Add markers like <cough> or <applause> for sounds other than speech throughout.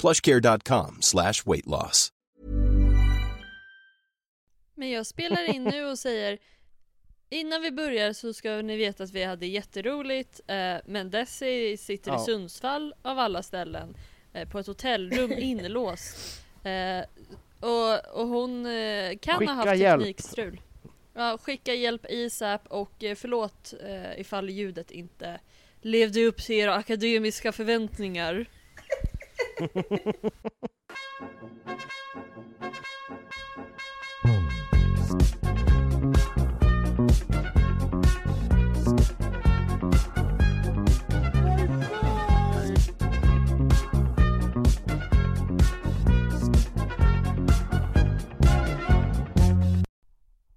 plushcare.com slash weight loss. Men jag spelar in nu och säger Innan vi börjar så ska ni veta att vi hade jätteroligt eh, Men Desi sitter i Ja. Sundsvall av alla ställen eh, På ett hotellrum <laughs> inlåst eh, och, och hon eh, kan Skicka ha haft hjälp. teknikstrul ja, Skicka hjälp ISAP och eh, förlåt eh, ifall ljudet inte levde upp till era akademiska förväntningar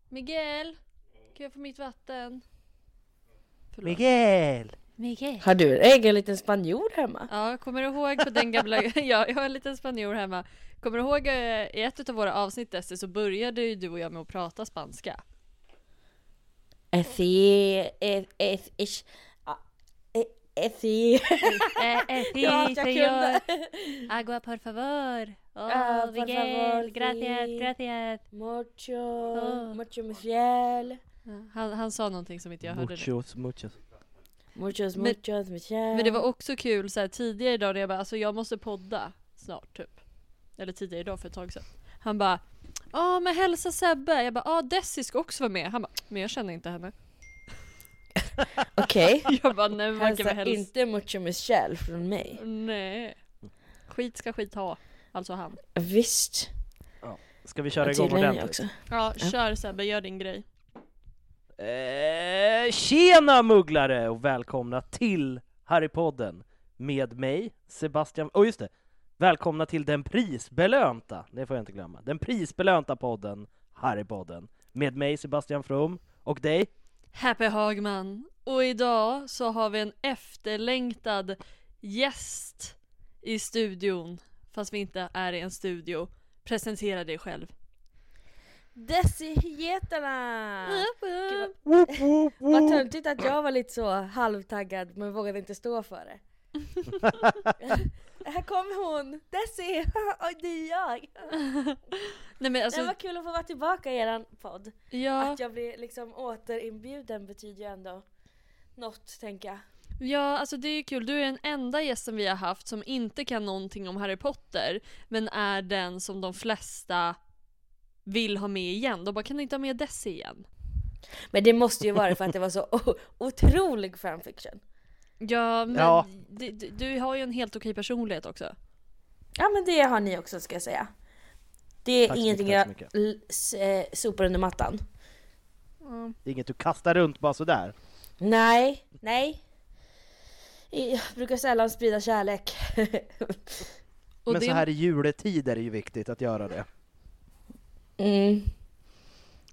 Miguel, kan jag få mitt vatten? Förlåt. Miguel! Miguel. Har du en egen liten spanjor hemma? Ja, kommer du ihåg på den gamla, <laughs> ja, jag har en liten spanjor hemma. Kommer du ihåg eh, i ett av våra avsnitt Essie, så började ju du och jag med att prata spanska. Así, es, es, es, así. Sí, Ja, jag señor. kunde. Agua por favor. Oh, Ah, por Miguel, favor, gracias, sí. gracias. Mucho, Oh. mucho Michel. Han, han sa någonting som inte jag hörde. nu. Muchos, muchos. Men- muchos. Men det var också kul så här, tidigare idag när jag bara, alltså jag måste podda snart typ. Eller tidigare idag för ett tag sedan. Han bara, ja men hälsa Sebbe. Jag bara, ja Desi ska också vara med. Han bara, men jag känner inte henne. <laughs> Okej. <laughs> Jag bara, nej men kan Hälsa hälsa? inte mucho Michel från mig. Nej. Skit ska skit ha. Alltså han. Visst. Ska vi köra igång ordentligt? också. Ja, Ja. kör Sebbe, gör din grej. Eh, tjena mugglare och välkomna till Harrypodden med mig, Sebastian... Åh just det! Välkomna till den prisbelönta, det får jag inte glömma, den prisbelönta podden Harrypodden med mig Sebastian From och dig Happy Hagman. Och idag så har vi en efterlängtad gäst i studion. Fast vi inte är i en studio. Presentera dig själv. Desi-getarna! Vad- Vad töntigt att jag var lite så halvtaggad men vågade inte stå för det. <laughs> Här kommer hon! Desi! <laughs> Oj, det är jag! Nej men alltså, det var kul att få vara tillbaka i eran podd. ja, Att jag blir liksom återinbjuden betyder ju ändå något, tänker jag. ja, alltså det är ju kul. Du är den enda gästen vi har haft som inte kan någonting om Harry Potter. Men är den som de flesta vill ha med igen. De bara, kan du inte ha med Desi igen? Men det måste ju vara för att det var så otrolig fanfiction. Ja, men Ja. Du, du, har ju en helt okej personlighet också. Ja men det har ni också ska jag säga. Det är Tack ingenting mycket, jag eh, sopar under mattan. Det är inget du kastar runt bara sådär. Nej, nej. Jag brukar sällan sprida kärlek. <laughs> Och Men det, så här i juletid är det ju viktigt att göra det. Mm.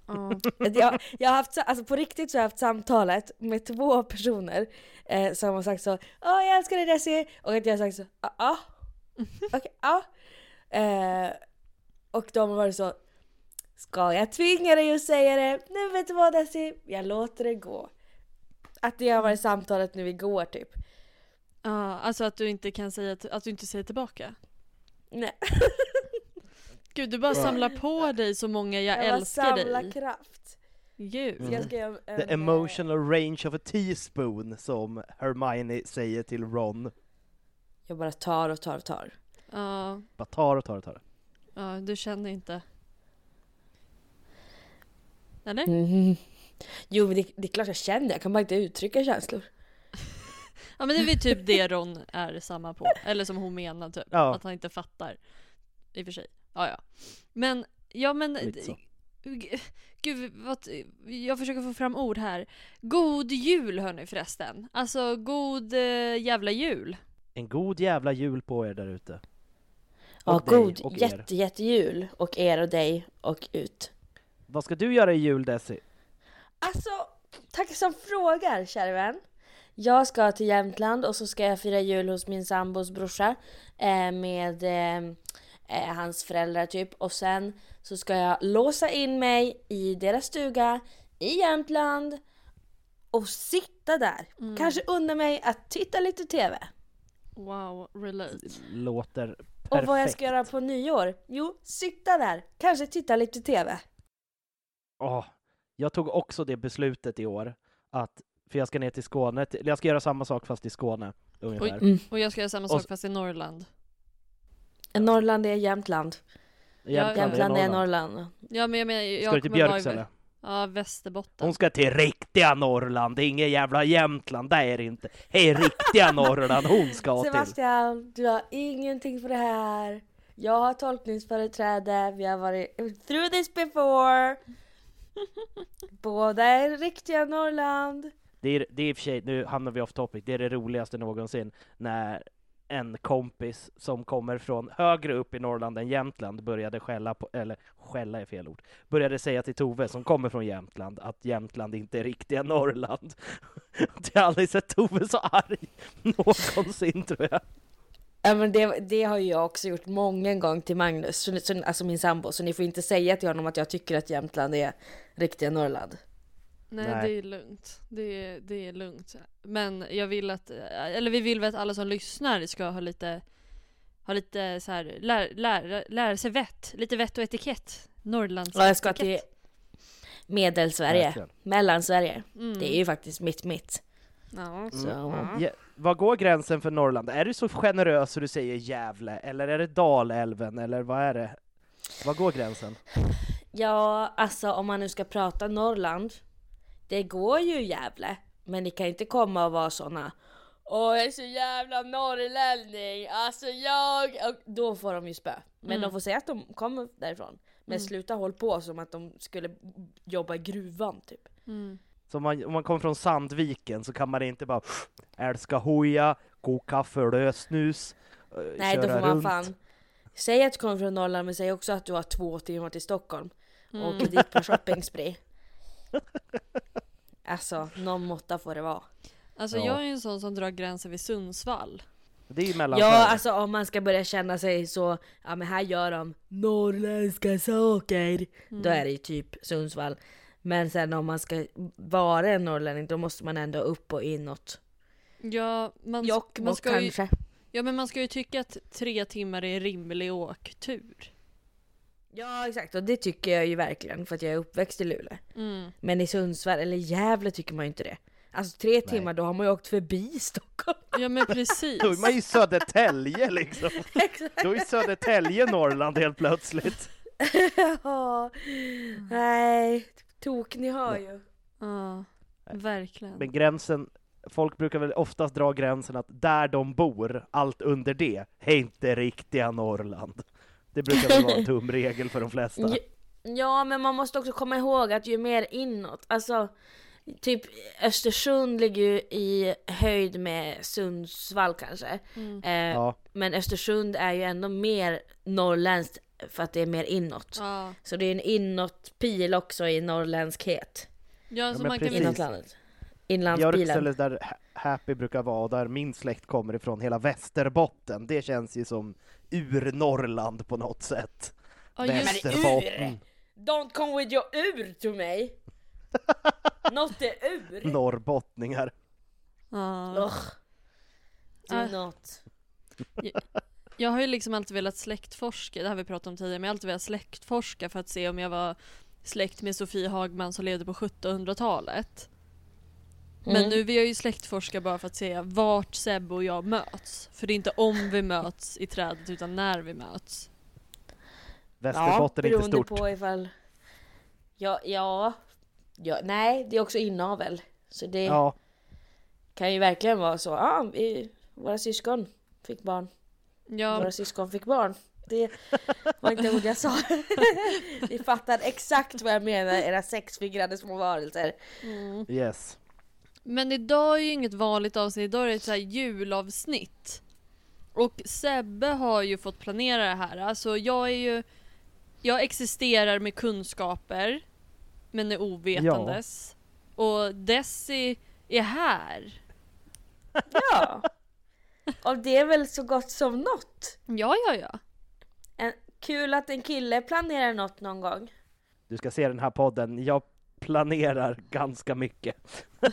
ja. Jag, jag har haft, alltså på riktigt så har jag haft samtalet med två personer eh, som har sagt så Åh jag älskar dig Desi! Och att jag har sagt så ja, ja. <laughs> Okej, ja. Eh, Och de har varit så Ska jag tvinga dig att säga det? Nej vet du vad Desi? Jag låter det gå. Att det har varit samtalet nu igår typ. Ja, alltså att du inte kan säga, att du inte säger tillbaka. Nej. <laughs> Gud, du bara samlar på dig så många jag, Jag älskar samlar dig. kraft. Gud. Så jag ska göra en, The eh, emotional range of a teaspoon, som Hermione säger till Ron. Jag bara tar och tar och tar. Ja, Bara tar och tar och tar. ja, du känner inte. Eller? Mhm. Jo men det, det är klart jag känner, jag kan bara inte uttrycka känslor. <laughs> Ja men det är väl typ det Ron är samma på. Eller som hon menar typ. Ja. Att han inte fattar. I och för sig. Ja ja. Men, ja men. Gud, vad, jag försöker få fram ord här. God jul hörni förresten. Alltså god eh, jävla jul. En god jävla jul på er där ute. Ja, god och er. jätte, jättejul. Och er och dig och ut. Vad ska du göra i jul Desi? Alltså, tack som frågar kära vän. Jag ska till Jämtland och så ska jag fira jul hos min sambos brorsa eh, med eh, eh, hans föräldrar typ. Och sen så ska jag låsa in mig i deras stuga i Jämtland och sitta där. Kanske unna mig att titta lite TV. Wow, relate. Låter perfekt. Och vad jag ska göra på nyår? Jo, sitta där. Kanske titta lite TV. Åh, jag tog också det beslutet i år, att, för jag ska ner till Skåne, jag ska göra samma sak fast i Skåne, ungefär. Mm. Och jag ska göra samma Och sak s- fast i Norrland. Norrland är Jämtland. Jämtland, Jämtland är Norrland. Ja men jag menar, jag Ska du till Björksele? Ja, Västerbotten. Hon ska till riktiga Norrland, det är inget jävla Jämtland, det är det inte. Hej, riktiga <laughs> Norrland hon ska till. Sebastian, du har ingenting för det här. Jag har tolkningsföreträde, vi har varit through this before. <laughs> Båda är riktiga Norrland. Det är, det är i och för sig, nu hamnar vi off topic, det är det roligaste någonsin när en kompis som kommer från högre upp i Norrland än Jämtland började skälla på, eller skälla är fel ord, började säga till Tove som kommer från Jämtland att Jämtland inte är riktiga Norrland. <laughs> Jag har aldrig sett Tove så arg någonsin tror jag. Ja men det, det har ju jag också gjort många gånger till Magnus, så, alltså min sambo. Så ni får inte säga till honom att jag tycker att Jämtland är riktiga Norrland. Nej, Nej. det är lugnt. Det är, det är lugnt. Men jag vill att, eller vi vill väl att alla som lyssnar ska ha lite, ha lite så här, lär, lär, lära sig vett. Lite vett och etikett. Norrlands Ja, jag ska till Medelsverige, Verkligen. Mellansverige. Mm. Det är ju faktiskt mitt mitt. Ja. Så. Ja, vad går gränsen för Norrland? Är du så generös så du säger Gävle, eller är det Dalälven, eller vad är det? Vad går gränsen? Ja, alltså om man nu ska prata Norrland. Det går ju i Gävle. Men ni kan inte komma och vara såna. Åh jag är så jävla norrlänning, alltså jag... Och då får de ju spö. Men Mm. de får säga att de kommer därifrån. Men sluta håll på som att de skulle jobba i gruvan typ. Mm. Så om man, om man kommer från Sandviken så kan man inte bara älska hoja, koka kaffe, lösnus, eh, Nej då köra får man runt. fan... Säg att du kommer från Norrland men säg också att du har två timmar till Stockholm. Och Mm. dit på shopping-spree. <laughs> Alltså, någon måtta får det vara. Alltså Ja. jag är ju en sån som drar gränsen vid Sundsvall. Det är ju mellan Ja, alltså om man ska börja känna sig så, ja men här gör de norrländska saker. Då är det ju typ Sundsvall. Men sen om man ska vara en norrlänning då måste man ändå upp och inåt. Ja, man, man Jokkmokk ska ju, kanske. ja men man ska ju tycka att tre timmar är en rimlig åktur. Ja exakt, och det tycker jag ju verkligen för att jag är uppväxt i Luleå. Mm. Men i Sundsvall eller Gävle tycker man ju inte det. Alltså tre timmar då har man ju åkt förbi <laughs> Stockholm. Ja men precis. Då är man ju i Södertälje liksom. <laughs> Exakt. Då är Södertälje Norrland helt plötsligt. <laughs> Ja, Nej, tok ni har ju. Ja, verkligen. Men gränsen, folk brukar väl oftast dra gränsen att där de bor, allt under det, är inte riktiga Norrland. Det brukar väl vara en <laughs> tumregel för de flesta. Ja, Ja, men man måste också komma ihåg att ju mer inåt, alltså typ Östersund ligger ju i höjd med Sundsvall kanske. Mm. Eh, Ja, Men Östersund är ju ändå mer norrländskt för att det är mer inåt. Ja, Så det är en inåtpil också i norrländskhet. ja så men man kan. Inåtlandet. Inlandspilen. Björksele där Ha- Happy brukar vara, där min släkt kommer ifrån, hela Västerbotten, det känns ju som ur-Norrland på något sätt. Ja, just Västerbotten, Don't come with your ur to me! <laughs> Not the ur! norrbottningar. Ugh. Do Äh. not. Jag har ju liksom alltid velat släktforska, det har vi pratat om tidigare, men jag har alltid velat släktforska för att se om jag var släkt med Sofie Hagman som levde på 1700-talet. Men Mm. nu vill jag ju släktforska bara för att se vart Sebbe och jag möts. För det är inte om vi möts i trädet utan när vi möts. Västerbotten är inte stort. på ifall... Ja, ja, ja. Nej, det är också inavel. Så det Ja, kan ju verkligen vara så. Ja, vi, våra syskon fick barn. Ja, Våra syskon fick barn. Det var inte ord jag sa. Ni fattar exakt vad jag menar, era sexfingrade små varelser. yes. Men idag är ju inget vanligt avsnitt, idag är det ett så här julavsnitt. Och Sebbe har ju fått planera det här. Alltså jag är ju... Jag existerar med kunskaper, men är ovetandes. Och Desi är här. Ja. Och det är väl så gott som något. Ja, ja, ja. En, kul att en kille planerar något någon gång. Du ska se den här podden. Jag planerar ganska mycket. <laughs>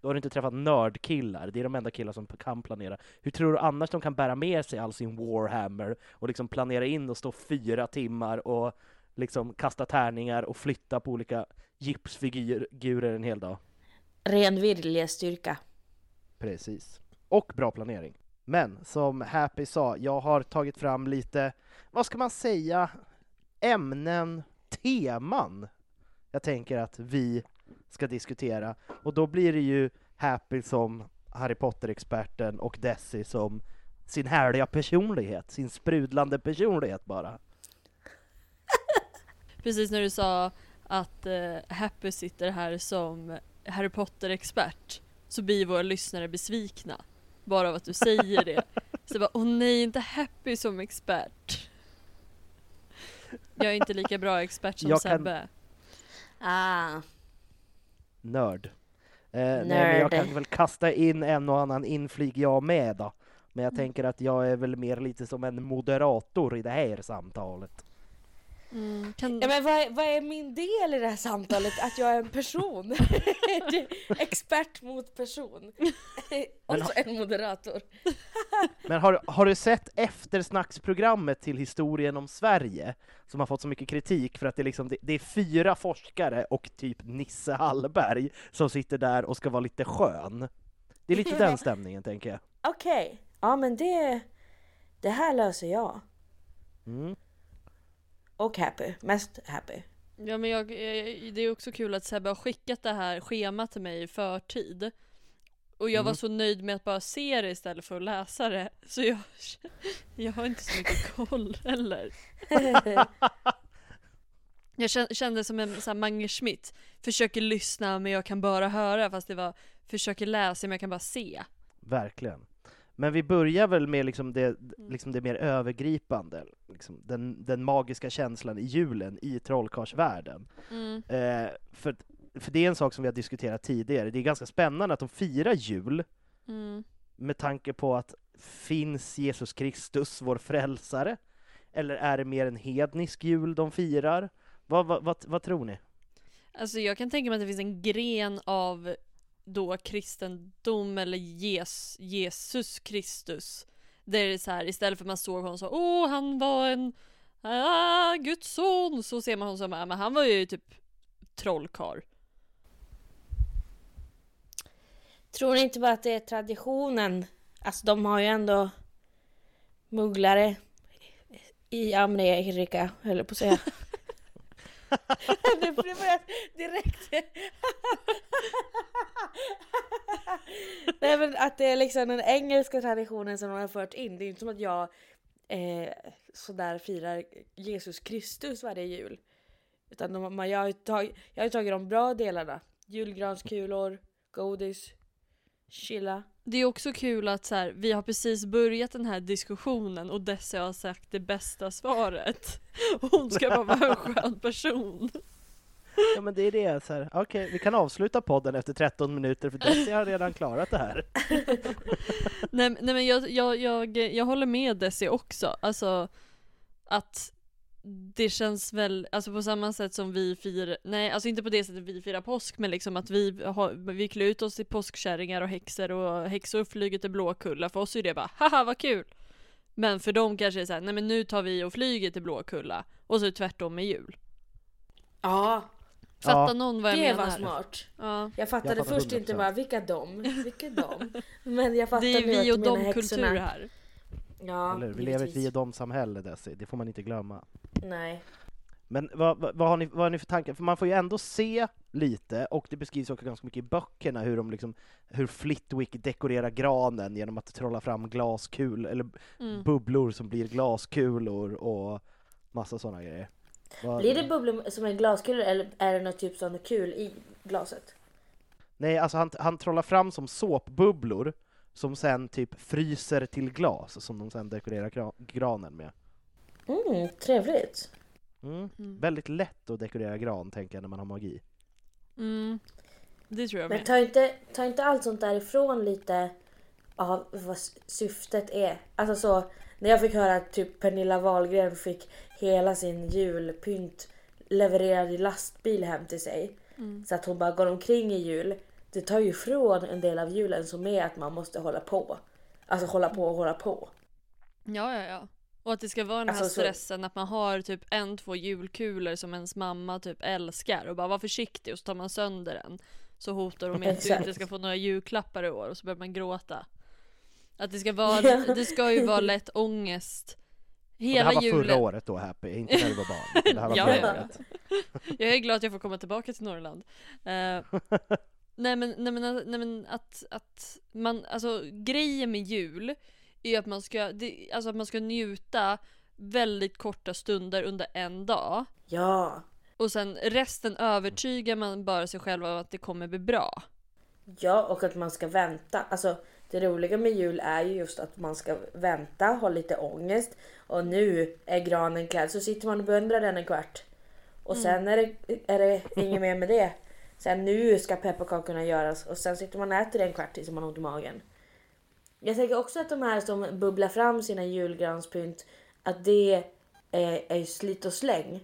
Då har du inte träffat nördkillar. Det är de enda killar som kan planera. Hur tror du annars de kan bära med sig all sin Warhammer och liksom planera in och stå fyra timmar och liksom kasta tärningar och flytta på olika gipsfigurer en hel dag? Ren viljestyrka. Precis. Och bra planering. Men som Happy sa, jag har tagit fram lite, vad ska man säga, ämnen, teman jag tänker att vi ska diskutera. Och då blir det ju Happy som Harry Potter-experten och Desi som sin härliga personlighet, sin sprudlande personlighet bara. <laughs> Precis när du sa att eh, Happy sitter här som Harry Potter-expert så blir våra lyssnare besvikna. Bara av att du säger det. Så jag bara, åh nej, inte Happy som expert. Jag är inte lika bra expert som Jag kan- Sebbe. Ah. Nörd. Eh, nej, men jag kan väl kasta in en och annan inflik jag med då. Men jag tänker att jag är väl mer lite som en moderator i det här samtalet. Mm, kan... Ja, men vad, är- vad är min del i det här samtalet? Att jag är en person? <laughs> Expert mot person. <laughs> Och så en moderator. <laughs> Men har, har du sett eftersnacksprogrammet till historien om Sverige? Som har fått så mycket kritik för att det är, liksom, det, det är fyra forskare och typ Nisse Hallberg som sitter där och ska vara lite skön. Det är lite den stämningen tänker jag. Okej, ja men det... Det här löser jag. Mm. Och happy, mest happy. Ja men jag, eh, det är också kul att Sebbe har skickat det här schemat till mig i förtid. Och jag var Mm. så nöjd med att bara se det istället för att läsa det. Så jag, <laughs> jag har inte så mycket <laughs> koll heller. <laughs> Jag kän- kände som en sån här Mange Schmidt. Försöker lyssna men jag kan bara höra fast det var försöker läsa men jag kan bara se. Verkligen. Men vi börjar väl med liksom det, liksom det mer övergripande, liksom den, den magiska känslan i julen i trollkarlsvärlden. Mm. Eh, för, för det är en sak som vi har diskuterat tidigare, det är ganska spännande att de firar jul Mm. med tanke på att finns Jesus Kristus, vår frälsare? Eller är det mer en hednisk jul de firar? Vad, vad, vad, vad tror ni? Alltså jag kan tänka mig att det finns en gren av då kristendom eller jes, Jesus Kristus. Där det är så här, istället för att man såg honom så åh han var en ah, Guds son, så ser man honom som, men han var ju typ trollkarl. Tror ni inte bara att det är traditionen? Alltså de har ju ändå mugglare i Amerika, höll jag på att säga. <laughs> det blev jag direkt. <laughs> Nej men att det är liksom den engelska traditionen som de har fört in. Det är inte som att jag eh, sådär firar Jesus Kristus varje jul. Utan de, man, jag, har tagit, jag har ju tagit de bra delarna. Julgranskulor, godis, chilla. Det är också kul att så här, vi har precis börjat den här diskussionen och Dessa har sagt det bästa svaret. <laughs> Hon ska bara vara en <laughs> skön person. Ja men det är det, så här. okej vi kan avsluta podden efter 13 minuter för Desi har redan klarat det här. <laughs> nej, nej men jag, jag, jag, jag håller med Desi också, alltså att det känns väl, alltså på samma sätt som vi firar, nej alltså inte på det sättet vi firar påsk men liksom att vi, har, vi klär ut oss till påskkärringar och häxor och häxor flyger till Blåkulla, för oss är det bara haha vad kul! Men för dem kanske det är såhär, nej men nu tar vi och flyger till Blåkulla, och så är det tvärtom med jul. Ja, Fattar Ja. någon vad jag det menar? var smart. Ja. Jag fattade Jag fattar först inte 100%. bara vilka dom, vilka dom. Men jag fattar Det är nu att vi och du menar dom kultur häxorna. här. Ja, Eller? Vi lever i ett vi och dom-samhälle det får man inte glömma. Nej. Men vad, vad, vad, har ni, vad har ni för tankar? För man får ju ändå se lite, och det beskrivs också ganska mycket i böckerna, hur de liksom, hur Flitwick dekorerar granen genom att trolla fram glaskul, eller Mm. bubblor som blir glaskulor och massa sådana grejer. Vad- Blir det bubblor som är glaskulor eller är det något typ sån kul i glaset? Nej, alltså han, han trollar fram som såpbubblor som sen typ fryser till glas, som de sen dekorerar gra- granen med. Mm, trevligt. Mm. Mm. Väldigt lätt att dekorera gran, tänker jag, när man har magi. Mm. Det tror jag Men ta inte, ta inte allt sånt därifrån lite av vad syftet är. Alltså så, när jag fick höra att typ Pernilla Wahlgren fick hela sin julpynt levererad i lastbil hem till sig. Så att hon bara går omkring i jul. Det tar ju ifrån en del av julen som är att man måste hålla på. Alltså hålla på och hålla på. Ja, ja, ja. Och att det ska vara den här Alltså, så- stressen att man har typ en, två julkulor som ens mamma typ älskar och bara var försiktig och så tar man sönder den. Så hotar hon med att du inte ska få några julklappar i år och så börjar man gråta. Att det ska vara, Ja. det ska ju vara lätt ångest. Och det Hela här var julen. förra året då, Happy, inte när du var barn. Det här var Ja, förra ja. året. Jag är glad att jag får komma tillbaka till Norrland. Eh, <laughs> nej men, nej men, nej men att, att man, alltså grejen med jul är att man ska, det, alltså att man ska njuta väldigt korta stunder under en dag. Ja, Och sen resten övertygar man bara sig själv av att det kommer bli bra. ja och att man ska vänta. Alltså det roliga med jul är ju just att man ska vänta, ha lite ångest och nu är granen klädd så sitter man och beundrar den en kvart. Och sen är det, är det inget mer med det. Sen nu ska pepparkakorna göras och sen sitter man och äter en kvart tills man har ont i magen. Jag tänker också att de här som bubblar fram sina julgranspynt att det eh, är, är slit och släng.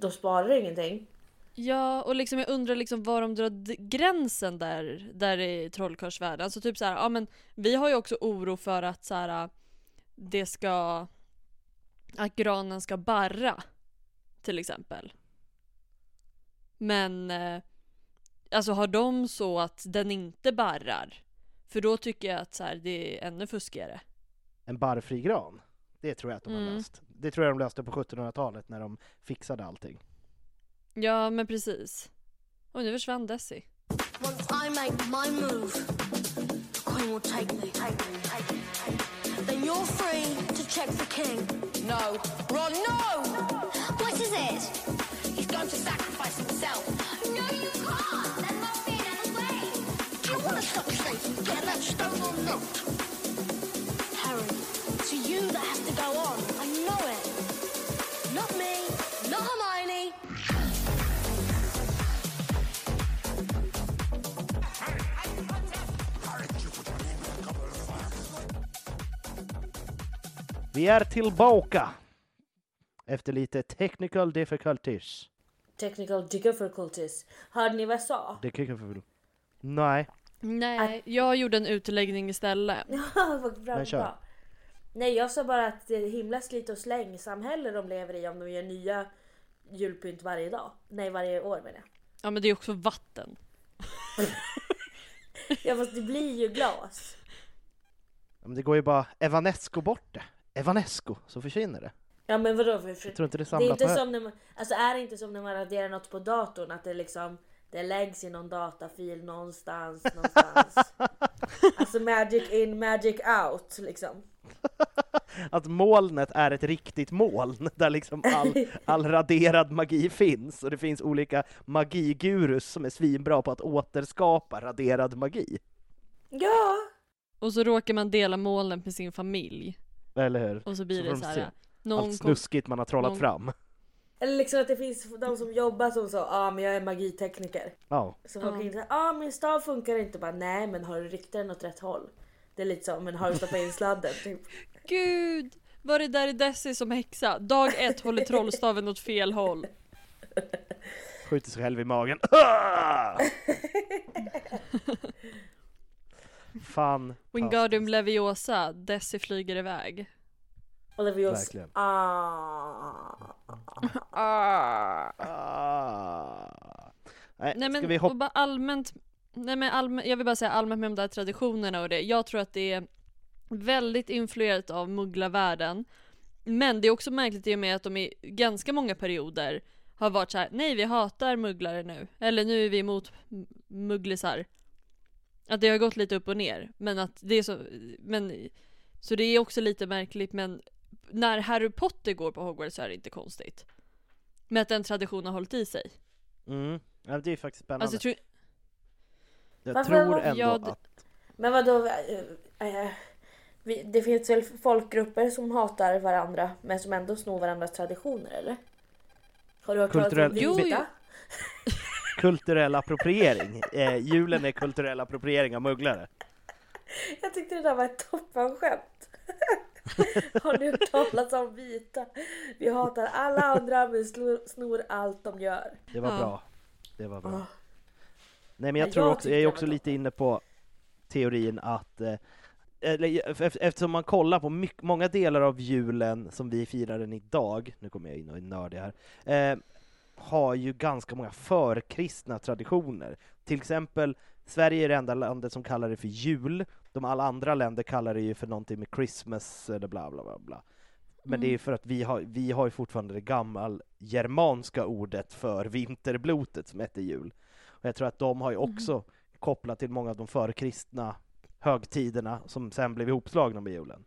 De sparar ingenting. Ja, och liksom jag undrar liksom var de drar gränsen där, där i trollkarlsvärlden. Alltså typ så här, ja men vi har ju också oro för att så här, det ska, att granen ska barra. Till exempel. Men, eh, alltså har de så att den inte barrar? För då tycker jag att så här, det är ännu fuskigare. En barrfri gran, det tror jag att de har Mm. löst. Det tror jag de löste på 1700-talet när de fixade allting. Ja, men precis. Och nu försvann Desi. Once I make my move, the queen will take me. Take me, take me, take me. Then you're free to check the king. No. Ron, no! What is it? He's going to sacrifice himself. No, you can't. Vi är tillbaka! Efter lite technical difficulties. Technical difficulties. Hörde ni vad jag sa? Det kan jag Nej. Nej, jag gjorde en utläggning istället. <laughs> Ja, vad bra, Men kör. bra. Nej, jag sa bara att det är himla slit och släng samhälle de lever i om de gör nya julpynt varje dag. Nej, varje år menar jag. Ja men det är också vatten. <laughs> Ja, fast det blir ju glas. Ja, Men det går ju bara Evanesco bort det. Evanesco, så försvinner det. Ja, men vadå? För, för, Jag tror inte det det är samlar inte på som när man, alltså är det inte som när man raderar något på datorn att det liksom det läggs i någon datafil någonstans, någonstans. <laughs> alltså magic in, magic out liksom. Att molnet är ett riktigt moln där liksom all, <laughs> all raderad magi finns och det finns olika magigurus som är svinbra på att återskapa raderad magi. Ja! Och så råkar man dela molnen med sin familj. Eller hur? Och så blir Så det så här. Någon Allt snuskigt man har trollat någon- fram. Eller liksom att det finns de som jobbar som så, ja ah, men jag är magitekniker. Ja. Så folk inte säger, ja ah, min stav funkar inte. Bara, Nej men har du riktat den åt rätt håll? Det är lite så, men har du stoppat in sladden? <laughs> Typ. Gud! Var det där i Desi som häxa? Dag ett håller trollstaven åt fel håll. Skjuter sig själv i magen. <laughs> Fan. Wingardium Leviosa, Desi flyger iväg. Och just, Verkligen. ah. Ah. Nej, Nej ska men vi hoppa? bara allmänt, nej men allmänt, jag vill bara säga allmänt med de där traditionerna och det. Jag tror att det är väldigt influerat av mugglarvärlden. Men det är också märkligt i och med att de i ganska många perioder har varit så här: nej vi hatar mugglare nu. Eller nu är vi emot m- mugglisar. Att det har gått lite upp och ner. Men att det är så, men, så det är också lite märkligt men när Harry Potter går på Hogwarts så är det inte konstigt. Men att den traditionen har hållit i sig. Mm. Ja, det är faktiskt spännande. Alltså jag tror, jag Varför tror ändå ja, det- att... Men vadå? Äh, äh, vi- det finns väl folkgrupper som hatar varandra men som ändå snor varandras traditioner eller? Har du hört talas om Kulturell- Jo, jo. Vita? <laughs> Kulturell appropriering. Eh, julen är kulturell appropriering av mugglare. Jag tyckte det där var ett toppenskämt. <laughs> <laughs> Har ni hört talas om vita? Vi hatar alla andra men slår- snor allt de gör. Det var Ja. bra. Det var bra. Ah. Nej men jag Ja, tror jag också, jag är också lite inne på teorin att eh, ef- eftersom man kollar på mycket, många delar av julen som vi firar den idag, nu kommer jag in och är nördig här, eh, har ju ganska många förkristna traditioner. Till exempel, Sverige är det enda landet som kallar det för jul, de alla andra länder kallar det ju för någonting med Christmas eller bla bla bla bla. Men det är för att vi har, vi har ju fortfarande det gammal germanska ordet för vinterblotet som heter jul. Och jag tror att de har ju också kopplat till många av de förkristna högtiderna som sen blev ihopslagna med julen.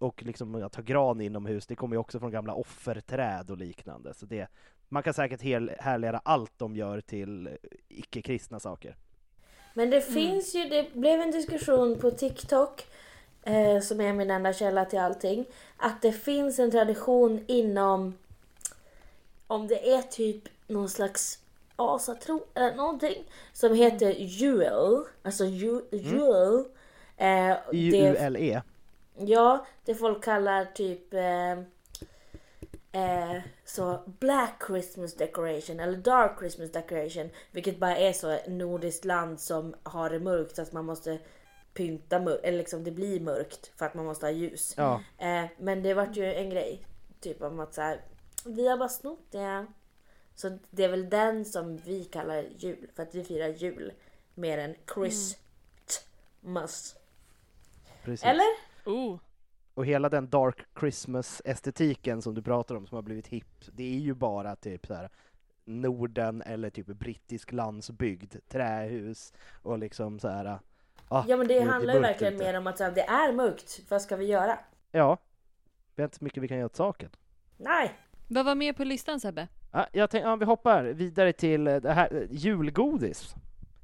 Och liksom att ha gran inomhus, det kommer ju också från gamla offerträd och liknande. Så det, man kan säkert hel, härleda allt de gör till icke-kristna saker. Men det finns ju, det blev en diskussion på TikTok eh, som är min enda källa till allting. Att det finns en tradition inom, om det är typ någon slags asatro eller någonting som heter jul. Alltså ju, jul. Eh, det, I-U-L-E. ja, det folk kallar typ eh, eh, så Black Christmas decoration eller Dark Christmas decoration. Vilket bara är så ett nordiskt land som har det mörkt så att man måste pynta mörkt, eller liksom det blir mörkt för att man måste ha ljus. Ja. Eh, men det vart ju en grej. Typ om att så här, vi har bara snott det. Så det är väl den som vi kallar jul. För att vi firar jul mer än Christmas. Precis. Eller? oh. Och hela den dark Christmas-estetiken som du pratar om som har blivit hipp, det är ju bara typ så här Norden eller typ brittisk landsbygd, trähus och liksom så här. ah, Ja men det handlar ju verkligen ute. mer om att så här, det är mörkt. Vad ska vi göra? Ja, vi har inte så mycket vi kan göra åt saken. Nej! Vad var med på listan Sebbe? Ja, jag tänkte, ja, vi hoppar vidare till eh, det här, eh, julgodis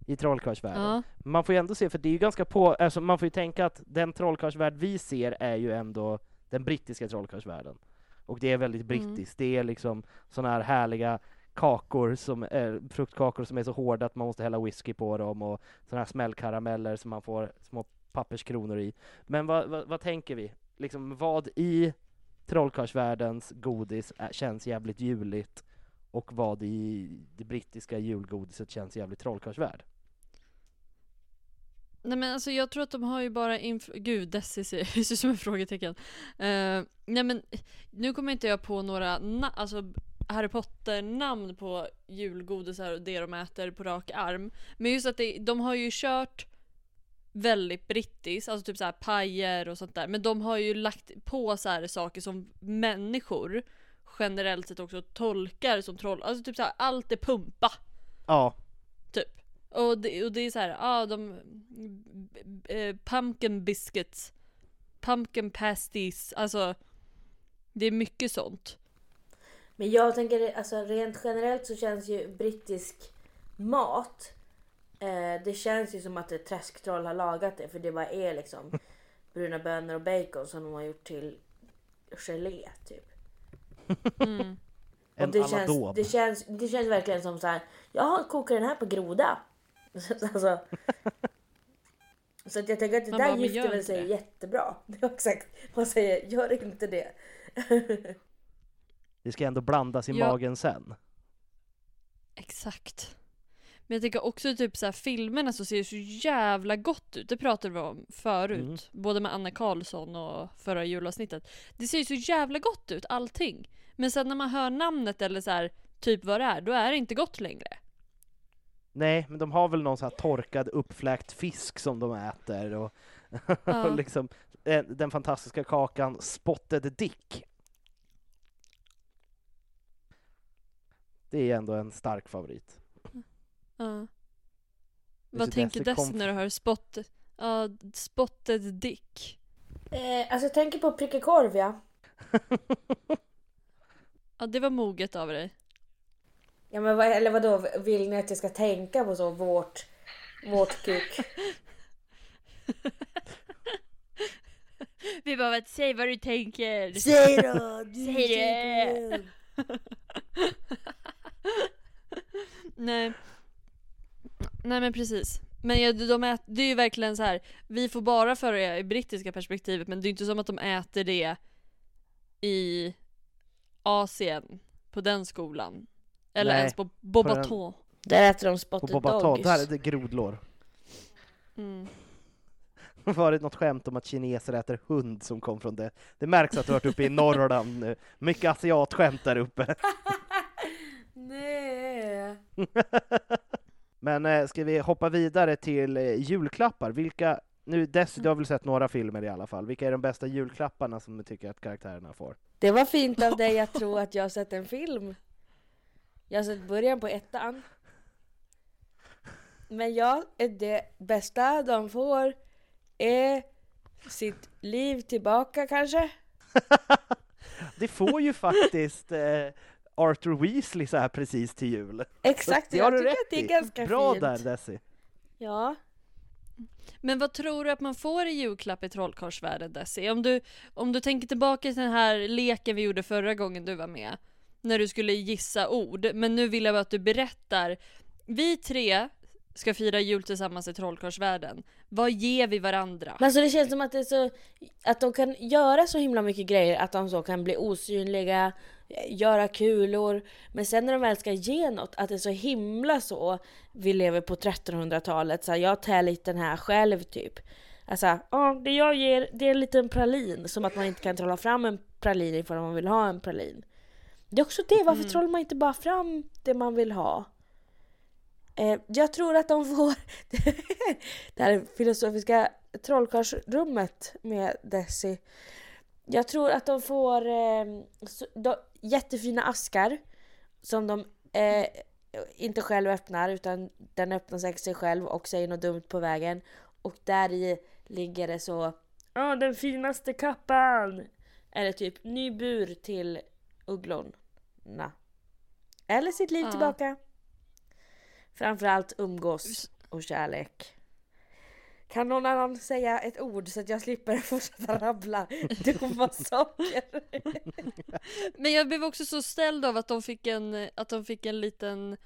i trollkarlsvärlden. Ja. Man får ju ändå se, för det är ju ganska på, alltså man får ju tänka att den trollkarlsvärld vi ser är ju ändå den brittiska trollkarlsvärlden. Och det är väldigt brittiskt, det är liksom sådana här härliga kakor som är, fruktkakor som är så hårda att man måste hälla whisky på dem och sådana här smällkarameller som man får små papperskronor i. Men vad, vad, vad tänker vi? Liksom vad i trollkarlsvärldens godis är, känns jävligt juligt och vad i det brittiska julgodiset känns jävligt trollkarlsvärd? Nej men alltså jag tror att de har ju bara inf- Gud, Desi <laughs> ser ut som ett frågetecken. Uh, nej men nu kommer inte jag på några na- alltså Harry Potter-namn på julgodisar och det de äter på rak arm. Men just att det, de har ju kört väldigt brittiskt, alltså typ så här pajer och sånt där. Men de har ju lagt på så här saker som människor generellt sett också tolkar som troll. Alltså typ så här, allt är pumpa. Ja, och det, och det är så här, ja ah, de... eh, pumpkin biscuits. Pumpkin pasties. Alltså. Det är mycket sånt. Men jag tänker alltså rent generellt så känns ju brittisk mat eh, Det känns ju som att ett träsktroll har lagat det för det bara är liksom <laughs> bruna bönor och bacon som de har gjort till gelé typ. Mm. Och det känns, det, känns, det känns verkligen som så här. Jag kokar den här på groda. <laughs> alltså, så att jag tänker att det Man där bara, gifter väl sig det. jättebra. <laughs> Det exakt. Man säger, gör inte det. Det ska ändå blandas i Ja. magen sen. Exakt. Men jag tänker också typ så här filmerna så ser så jävla gott ut. Det pratade vi om förut. Mm. Både med Anna Karlsson och förra julavsnittet. Det ser ju så jävla gott ut allting. Men sen när man hör namnet eller så här, typ vad det är, då är det inte gott längre. Nej, men de har väl någon sån här torkad uppfläkt fisk som de äter och, <laughs> Ja. och liksom eh, den fantastiska kakan Spotted Dick. Det är ändå en stark favorit. Ja. Vad tänker Desi när du hör spot, ja, spotted dick? Eh, alltså jag tänker på pricka korv ja. Ja, det var moget av dig. Ja men vad, eller vadå, vill ni att jag ska tänka på så vårt, vårt kuk? <laughs> Vi bara, säg vad du tänker. Säg då! Du Säg det. Nej. Nej men precis. Men ja, de ät, det är ju verkligen så här. vi får bara föra det i brittiska perspektivet men det är inte som att de äter det i Asien, på den skolan. Eller Nej, ens på Bobaton. Där äter de På spotted Bobaton, dogs. där är det grodlår. Mm. <laughs> Det har varit något skämt om att kineser äter hund som kom från det. Det märks att du har varit uppe i Norrland nu. Mycket asiatskämt där uppe. <laughs> Nej. <laughs> Men eh, ska vi hoppa vidare till eh, julklappar? Vilka, nu Desi, du har väl sett några filmer i alla fall. Vilka är de bästa julklapparna som du tycker att karaktärerna får? Det var fint av dig att tro att jag har sett en film. Jag har sett början på ettan. Men ja, det bästa de får är sitt liv tillbaka kanske. <laughs> Det får ju faktiskt eh, Arthur Weasley så här precis till jul. Exakt, jag tycker att det är ganska Bra fint. där Desi. Ja. Men vad tror du att man får i julklapp i trollkarlsvärlden Desi? Om du, om du tänker tillbaka till den här leken vi gjorde förra gången du var med. När du skulle gissa ord. Men nu vill jag bara att du berättar. Vi tre ska fira jul tillsammans i trollkarlsvärlden. Vad ger vi varandra? Men alltså det känns som att det är så att de kan göra så himla mycket grejer att de så kan bli osynliga, göra kulor. Men sen när de väl ska ge något, att det är så himla så. Vi lever på 1300-talet, så här, jag tär lite den här själv typ. Alltså, ja, det jag ger det är en liten pralin. Som att man inte kan trolla fram en pralin ifall man vill ha en pralin. Det är också det, varför trollar man inte bara fram det man vill ha? Eh, jag tror att de får <laughs> det här filosofiska trollkarlsrummet med Desi. Jag tror att de får eh, så, de, jättefina askar som de eh, inte själv öppnar utan den öppnar sig sig själv och säger något dumt på vägen. Och där i ligger det så Ja, den finaste kappan! Eller typ ny bur till ugglorna. Eller sitt liv Ja. tillbaka. Framförallt umgås och kärlek. Kan någon annan säga ett ord så att jag slipper <laughs> fortsätta rabbla <laughs> dumma saker? Men jag blev också så ställd av att de fick en, att de fick en liten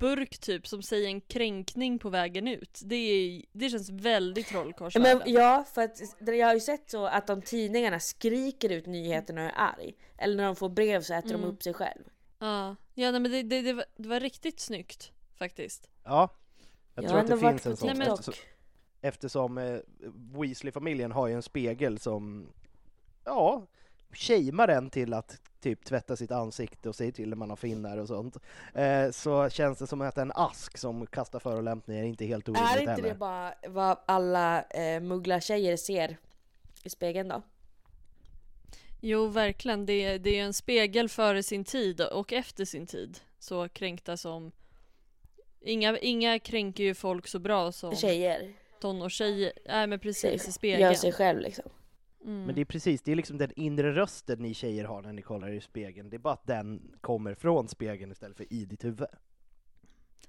burk typ som säger en kränkning på vägen ut. Det, är, det känns väldigt trollkarlsvärlden. Ja, för att jag har ju sett så att de tidningarna skriker ut nyheterna och är arg. Eller när de får brev så äter de Mm. upp sig själv. Ja, ja nej, men det, det, det, var, det var riktigt snyggt faktiskt. Ja, jag Jag tror att det finns en sån. Nej, men- eftersom eh, Weasley-familjen har ju en spegel som, ja, shamear en till att typ tvätta sitt ansikte och säger till när man har finnar och sånt. Eh, så känns det som att en ask som kastar förolämpningar inte är helt orimligt Är inte heller. det bara vad alla eh, mugglartjejer ser i spegeln då? Jo, verkligen. Det, är- det är en spegel före sin tid och efter sin tid. Så kränkta som... Inga, inga kränker ju folk så bra som Tjejer tonårstjejer. Nej men precis, i gör spegeln. sig själv liksom. Mm. Men det är precis, det är liksom den inre rösten ni tjejer har när ni kollar i spegeln. Det är bara att den kommer från spegeln istället för i ditt huvud.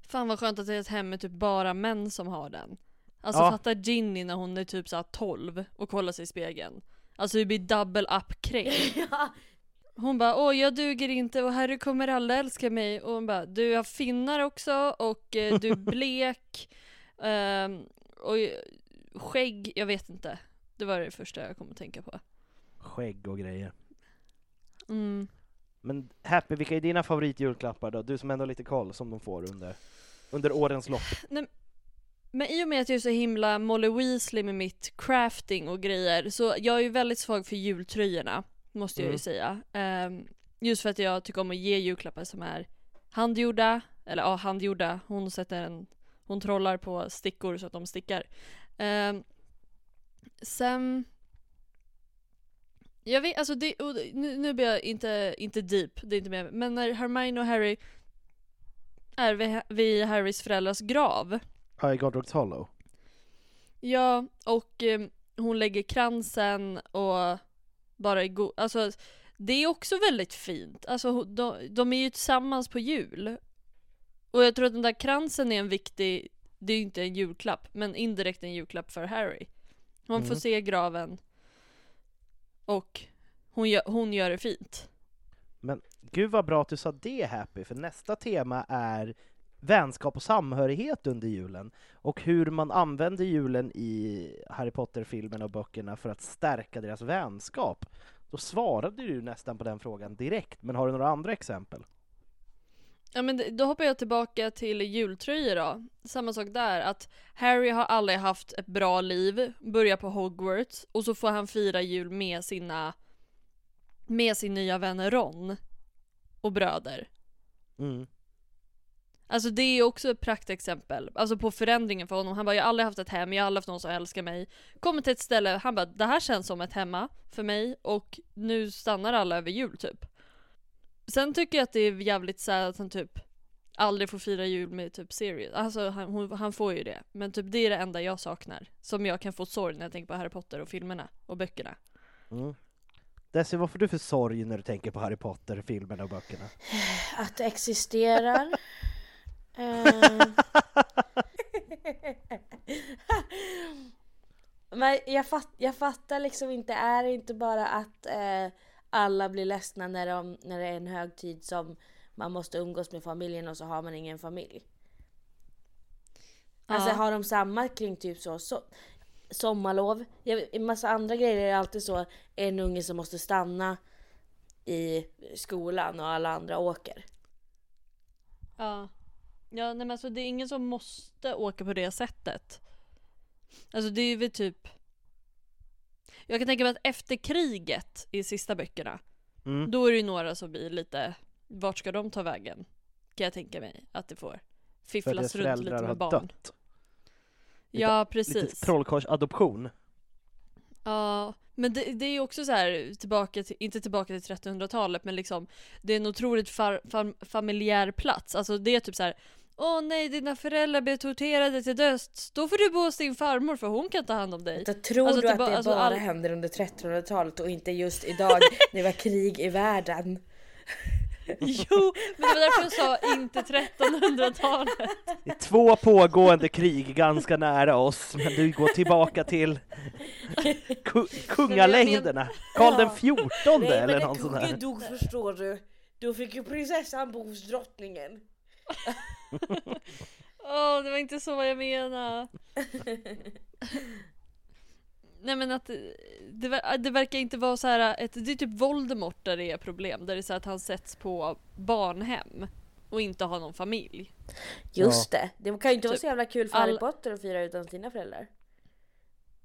Fan vad skönt att det är ett hem med typ bara män som har den. Alltså Ja. fatta Ginny när hon är typ såhär 12 och kollar sig i spegeln. Alltså det blir double up <laughs> ja, hon bara åh jag duger inte och Harry kommer alla älska mig och hon bara du har finnar också och eh, du är <laughs> blek ehm, och skägg, jag vet inte. Det var det första jag kom att tänka på. Skägg och grejer. Mm. Men Happy, vilka är dina favoritjulklappar då? Du som ändå har lite koll som de får under, under årens lopp. Men i och med att jag är så himla Molly Weasley med mitt crafting och grejer så jag är ju väldigt svag för jultröjorna måste jag Mm. ju säga. Ehm, just för att jag tycker om att ge julklappar som är handgjorda, eller ja handgjorda, hon sätter en, hon trollar på stickor så att de stickar. Ehm, sen jag vet, alltså det, nu, nu blir jag inte, inte deep, det är inte mer, men när Hermione och Harry är vid, vid Harrys föräldrars grav High Godric's Hollow. Ja, och eh, hon lägger kransen och bara är god. Alltså, det är också väldigt fint. Alltså, de, de är ju tillsammans på jul. Och jag tror att den där kransen är en viktig, det är ju inte en julklapp, men indirekt en julklapp för Harry. Får Mm. se graven och hon gör, hon gör det fint. Men gud vad bra att du sa det Happy, för nästa tema är vänskap och samhörighet under julen och hur man använder julen i Harry Potter-filmerna och böckerna för att stärka deras vänskap. Då svarade du nästan på den frågan direkt, men har du några andra exempel? Ja men då hoppar jag tillbaka till jultröjor då. Samma sak där, att Harry har aldrig haft ett bra liv, börjar på Hogwarts och så får han fira jul med sina med sin nya vän Ron och bröder. Mm. Alltså det är också ett praktexempel, alltså på förändringen för honom. Han bara, jag har aldrig haft ett hem, jag har aldrig haft någon som älskar mig. Kommer till ett ställe, han bara, det här känns som ett hemma för mig och nu stannar alla över jul typ. Sen tycker jag att det är jävligt så här att han typ aldrig får fira jul med typ Sirius. Alltså han, hon, han får ju det. Men typ det är det enda jag saknar. Som jag kan få sorg när jag tänker på Harry Potter och filmerna och böckerna. Mm. Desi, vad får du för sorg när du tänker på Harry Potter-filmerna och böckerna? <sighs> Att det existerar. <laughs> Eh. <laughs> Men jag, fatt, jag fattar liksom inte, är det inte bara att eh, alla blir ledsna när, de, när det är en högtid som man måste umgås med familjen och så har man ingen familj? Alltså Ja. har de samma kring typ så, så sommarlov? En massa andra grejer är det alltid så en unge som måste stanna i skolan och alla andra åker. Ja. Ja nej men alltså det är ingen som måste åka på det sättet. Alltså det är väl typ Jag kan tänka mig att efter kriget i sista böckerna Mm. Då är det ju några som blir lite Vart ska de ta vägen? Kan jag tänka mig att det får Fifflas runt lite med barn dött. Ja Lite precis trollkarlsadoption. Ja, men det, det är ju också så här tillbaka till, inte tillbaka till 1300-talet men liksom Det är en otroligt far, fam, familjär plats, alltså det är typ så här. Åh nej, dina föräldrar blev torterade till döds. Då får du bo hos din farmor för hon kan ta hand om dig. Så tror Alltså, du det att ba- det alltså, bara all- händer under 1300-talet och inte just idag <laughs> när det var krig i världen? Jo, men det var därför jag sa inte 1300-talet. Det är två pågående krig ganska nära oss, men du går tillbaka till ku- kungalängderna. Karl den fjortonde eller någon sån här. dog förstår du. Då fick ju prinsessan bo hos drottningen. Åh, det var inte så vad jag menade. Nej men att det- det, ver- det verkar inte vara så här ett, det är typ Voldemort där det är problem, där det är så att han sätts på barnhem och inte har någon familj. Just det, det kan ju inte vara Typ så jävla kul för Harry all- Potter att fira utan sina föräldrar.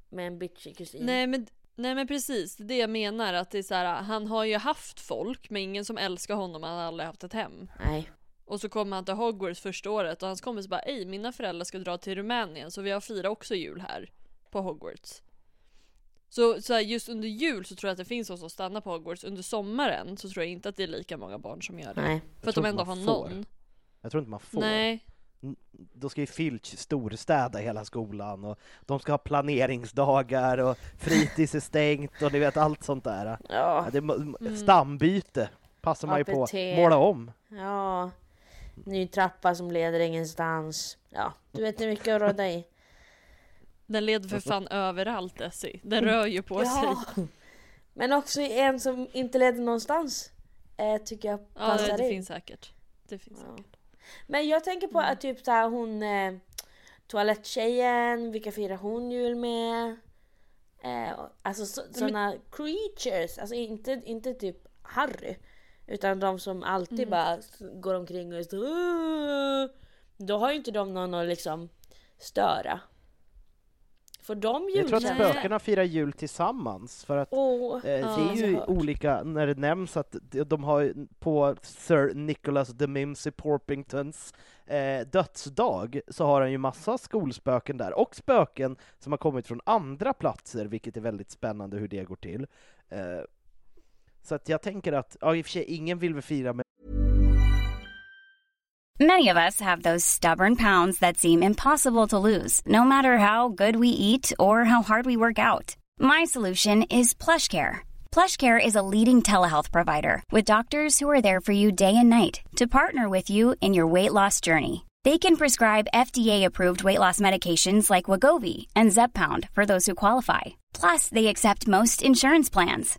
Med en bitchig kusin. Nej men, nej men precis, det är det jag menar att det är så här, han har ju haft folk men ingen som älskar honom, han har aldrig haft ett hem. Nej. Och så kommer han till Hogwarts första året och hans kompis bara Ej, mina föräldrar ska dra till Rumänien så vi har firat också jul här på Hogwarts. Så, så här, just under jul så tror jag att det finns de som stannar på Hogwarts. Under sommaren så tror jag inte att det är lika många barn som gör det. Nej. För att de ändå har någon. Jag tror inte man får. Nej. Då ska ju Filch storstäda hela skolan och de ska ha planeringsdagar och fritids är stängt och ni vet allt sånt där. Ja. Ja, det Mm. stambyte passar man ju på. Måla om. Ja. Ny trappa som leder ingenstans. Ja, du vet hur mycket att råda i. <laughs> Den leder för fan överallt Essie. Den rör ju på sig. Ja. <laughs> Men också en som inte leder någonstans. eh, tycker jag Ja passar det, det in. finns säkert. Det finns Ja. säkert. Men jag tänker på Mm. att typ såhär hon eh, Toaletttjejen, vilka firar hon jul med? Eh, alltså så, såna creatures, alltså inte, inte typ Harry. Utan de som alltid Mm. bara går omkring och är så! Då har ju inte de någon att liksom störa. Får de Jag tror att spökena firar jul tillsammans för att Åh, Eh, ja, det är ju hört. olika, när det nämns att de- de har på Sir Nicholas de Mimsy Porpingtons eh, dödsdag så har han ju massa skolspöken där, och spöken som har kommit från andra platser, vilket är väldigt spännande hur det går till. Eh, så att jag tänker att, ja i och för sig, ingen vill väl fira med Many of us have those stubborn pounds that seem impossible to lose, no matter how good we eat or how hard we work out. My solution is PlushCare. PlushCare is a leading telehealth provider with doctors who are there for you day and night to partner with you in your weight loss journey. They can prescribe FDA-approved weight loss medications like Wagovi and Zepbound for those who qualify. Plus, they accept most insurance plans.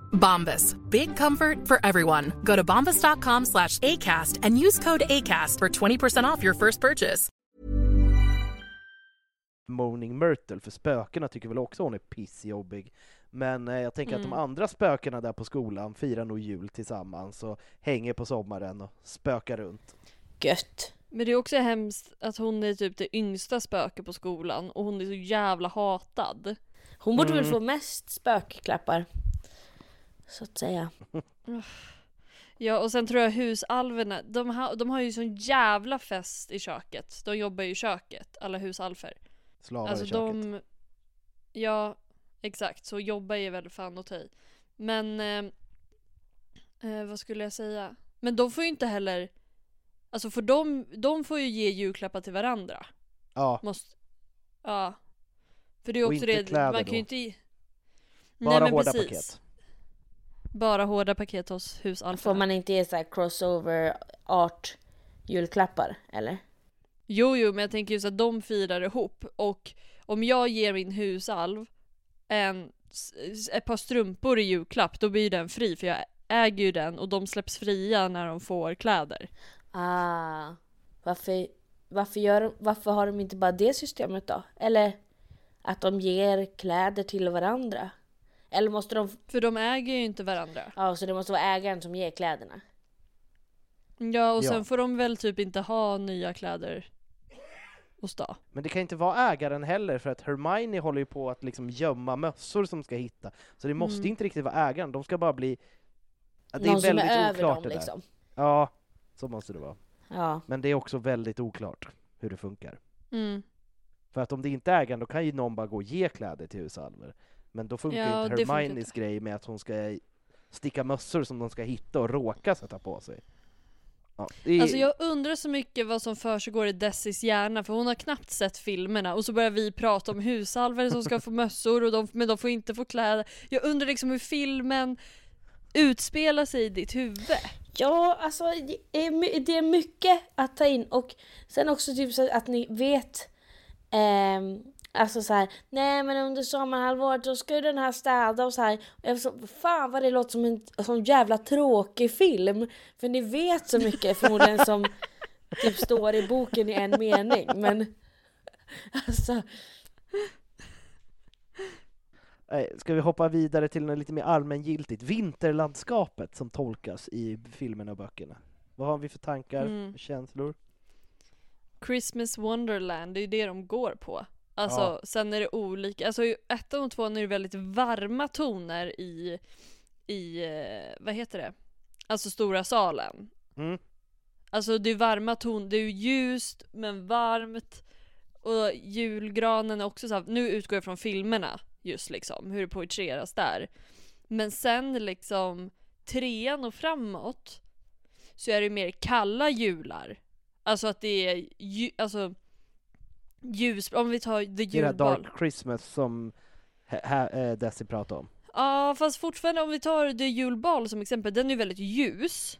Bombas. Big comfort for everyone. Go to bombas.com slash ACAST and use code ACAST for 20% off your first purchase. Moaning Myrtle, för spökena tycker väl också hon är pissjobbig. Men eh, jag tänker att Mm. de andra spökena där på skolan firar nog jul tillsammans och hänger på sommaren och spökar runt. Gött. Men det är också hemskt att hon är typ det yngsta spöket på skolan och hon är så jävla hatad. Hon borde Mm. väl få mest spökklappar. Så att säga. <laughs> Ja och sen tror jag husalverna, de, ha, de har ju sån jävla fest i köket. De jobbar ju i köket, alla husalfer. Slavar Alltså i köket. de... Ja, exakt. Så jobba är väl fan att ta i. Men... Eh, eh, vad skulle jag säga? Men de får ju inte heller... Alltså för de, de får ju ge julklappar till varandra. Ja, Måste... Ja. För det är Och också inte det, kläder man kan då? ju inte... bara hårda paket. Bara hårda paket hos Får husalferna. man inte ge så här crossover art julklappar eller? Jo, jo, men jag tänker just att de firar ihop och om jag ger min husalv en, ett par strumpor i julklapp, då blir den fri för jag äger ju den och de släpps fria när de får kläder. Ah, varför, varför, gör, de- varför har de inte bara det systemet då? Eller att de ger kläder till varandra? Eller måste de... För de äger ju inte varandra. Ja, så det måste vara ägaren som ger kläderna? Ja, och Ja. sen får de väl typ inte ha nya kläder hos dag. Men det kan inte vara ägaren heller, för att Hermione håller ju på att liksom gömma mössor som ska hitta. Så det måste Mm. inte riktigt vara ägaren, de ska bara bli... Ja, det är Någon som väldigt är över oklart dem det där. liksom? Ja, så måste det vara. Ja. Men det är också väldigt oklart hur det funkar. Mm. För att om det inte är ägaren, då kan ju någon bara gå och ge kläder till husalver. Men då funkar Ja, ju inte Hermiones grej med att hon ska sticka mössor som de ska hitta och råka sätta på sig. Ja, det är... Alltså jag undrar så mycket vad som försiggår i Dessis hjärna för hon har knappt sett filmerna och så börjar vi prata om husalver som ska <laughs> få mössor och de, men de får inte få kläder. Jag undrar liksom hur filmen utspelar sig i ditt huvud. Ja, alltså det är, det är mycket att ta in och sen också typ så att ni vet ehm, Alltså så här, nej men under sommarhalvåret då ska ju den här städa och så här. Och jag så, fan vad det låter som en som jävla tråkig film. För ni vet så mycket förmodligen <laughs> som typ står i boken i en mening. Men alltså, Ska vi hoppa vidare till något lite mer allmängiltigt? Vinterlandskapet som tolkas i filmerna och böckerna. Vad har vi för tankar, Mm. känslor? Christmas Wonderland, det är ju det de går på. Alltså Ja. sen är det olika, alltså i ettan och tvåan är det väldigt varma toner i, i, eh, vad heter det? Alltså stora salen. Mm. Alltså det är varma toner, det är ju ljust men varmt. Och julgranen är också så här, nu utgår jag från filmerna just liksom, hur det poetreras där. Men sen liksom trean och framåt så är det mer kalla jular. Alltså att det är ju, alltså ljus, om vi tar The Det är det julbal. Dark Christmas som eh, Desi pratade om. Ja fast fortfarande om vi tar The julbal som exempel, den är ju väldigt ljus.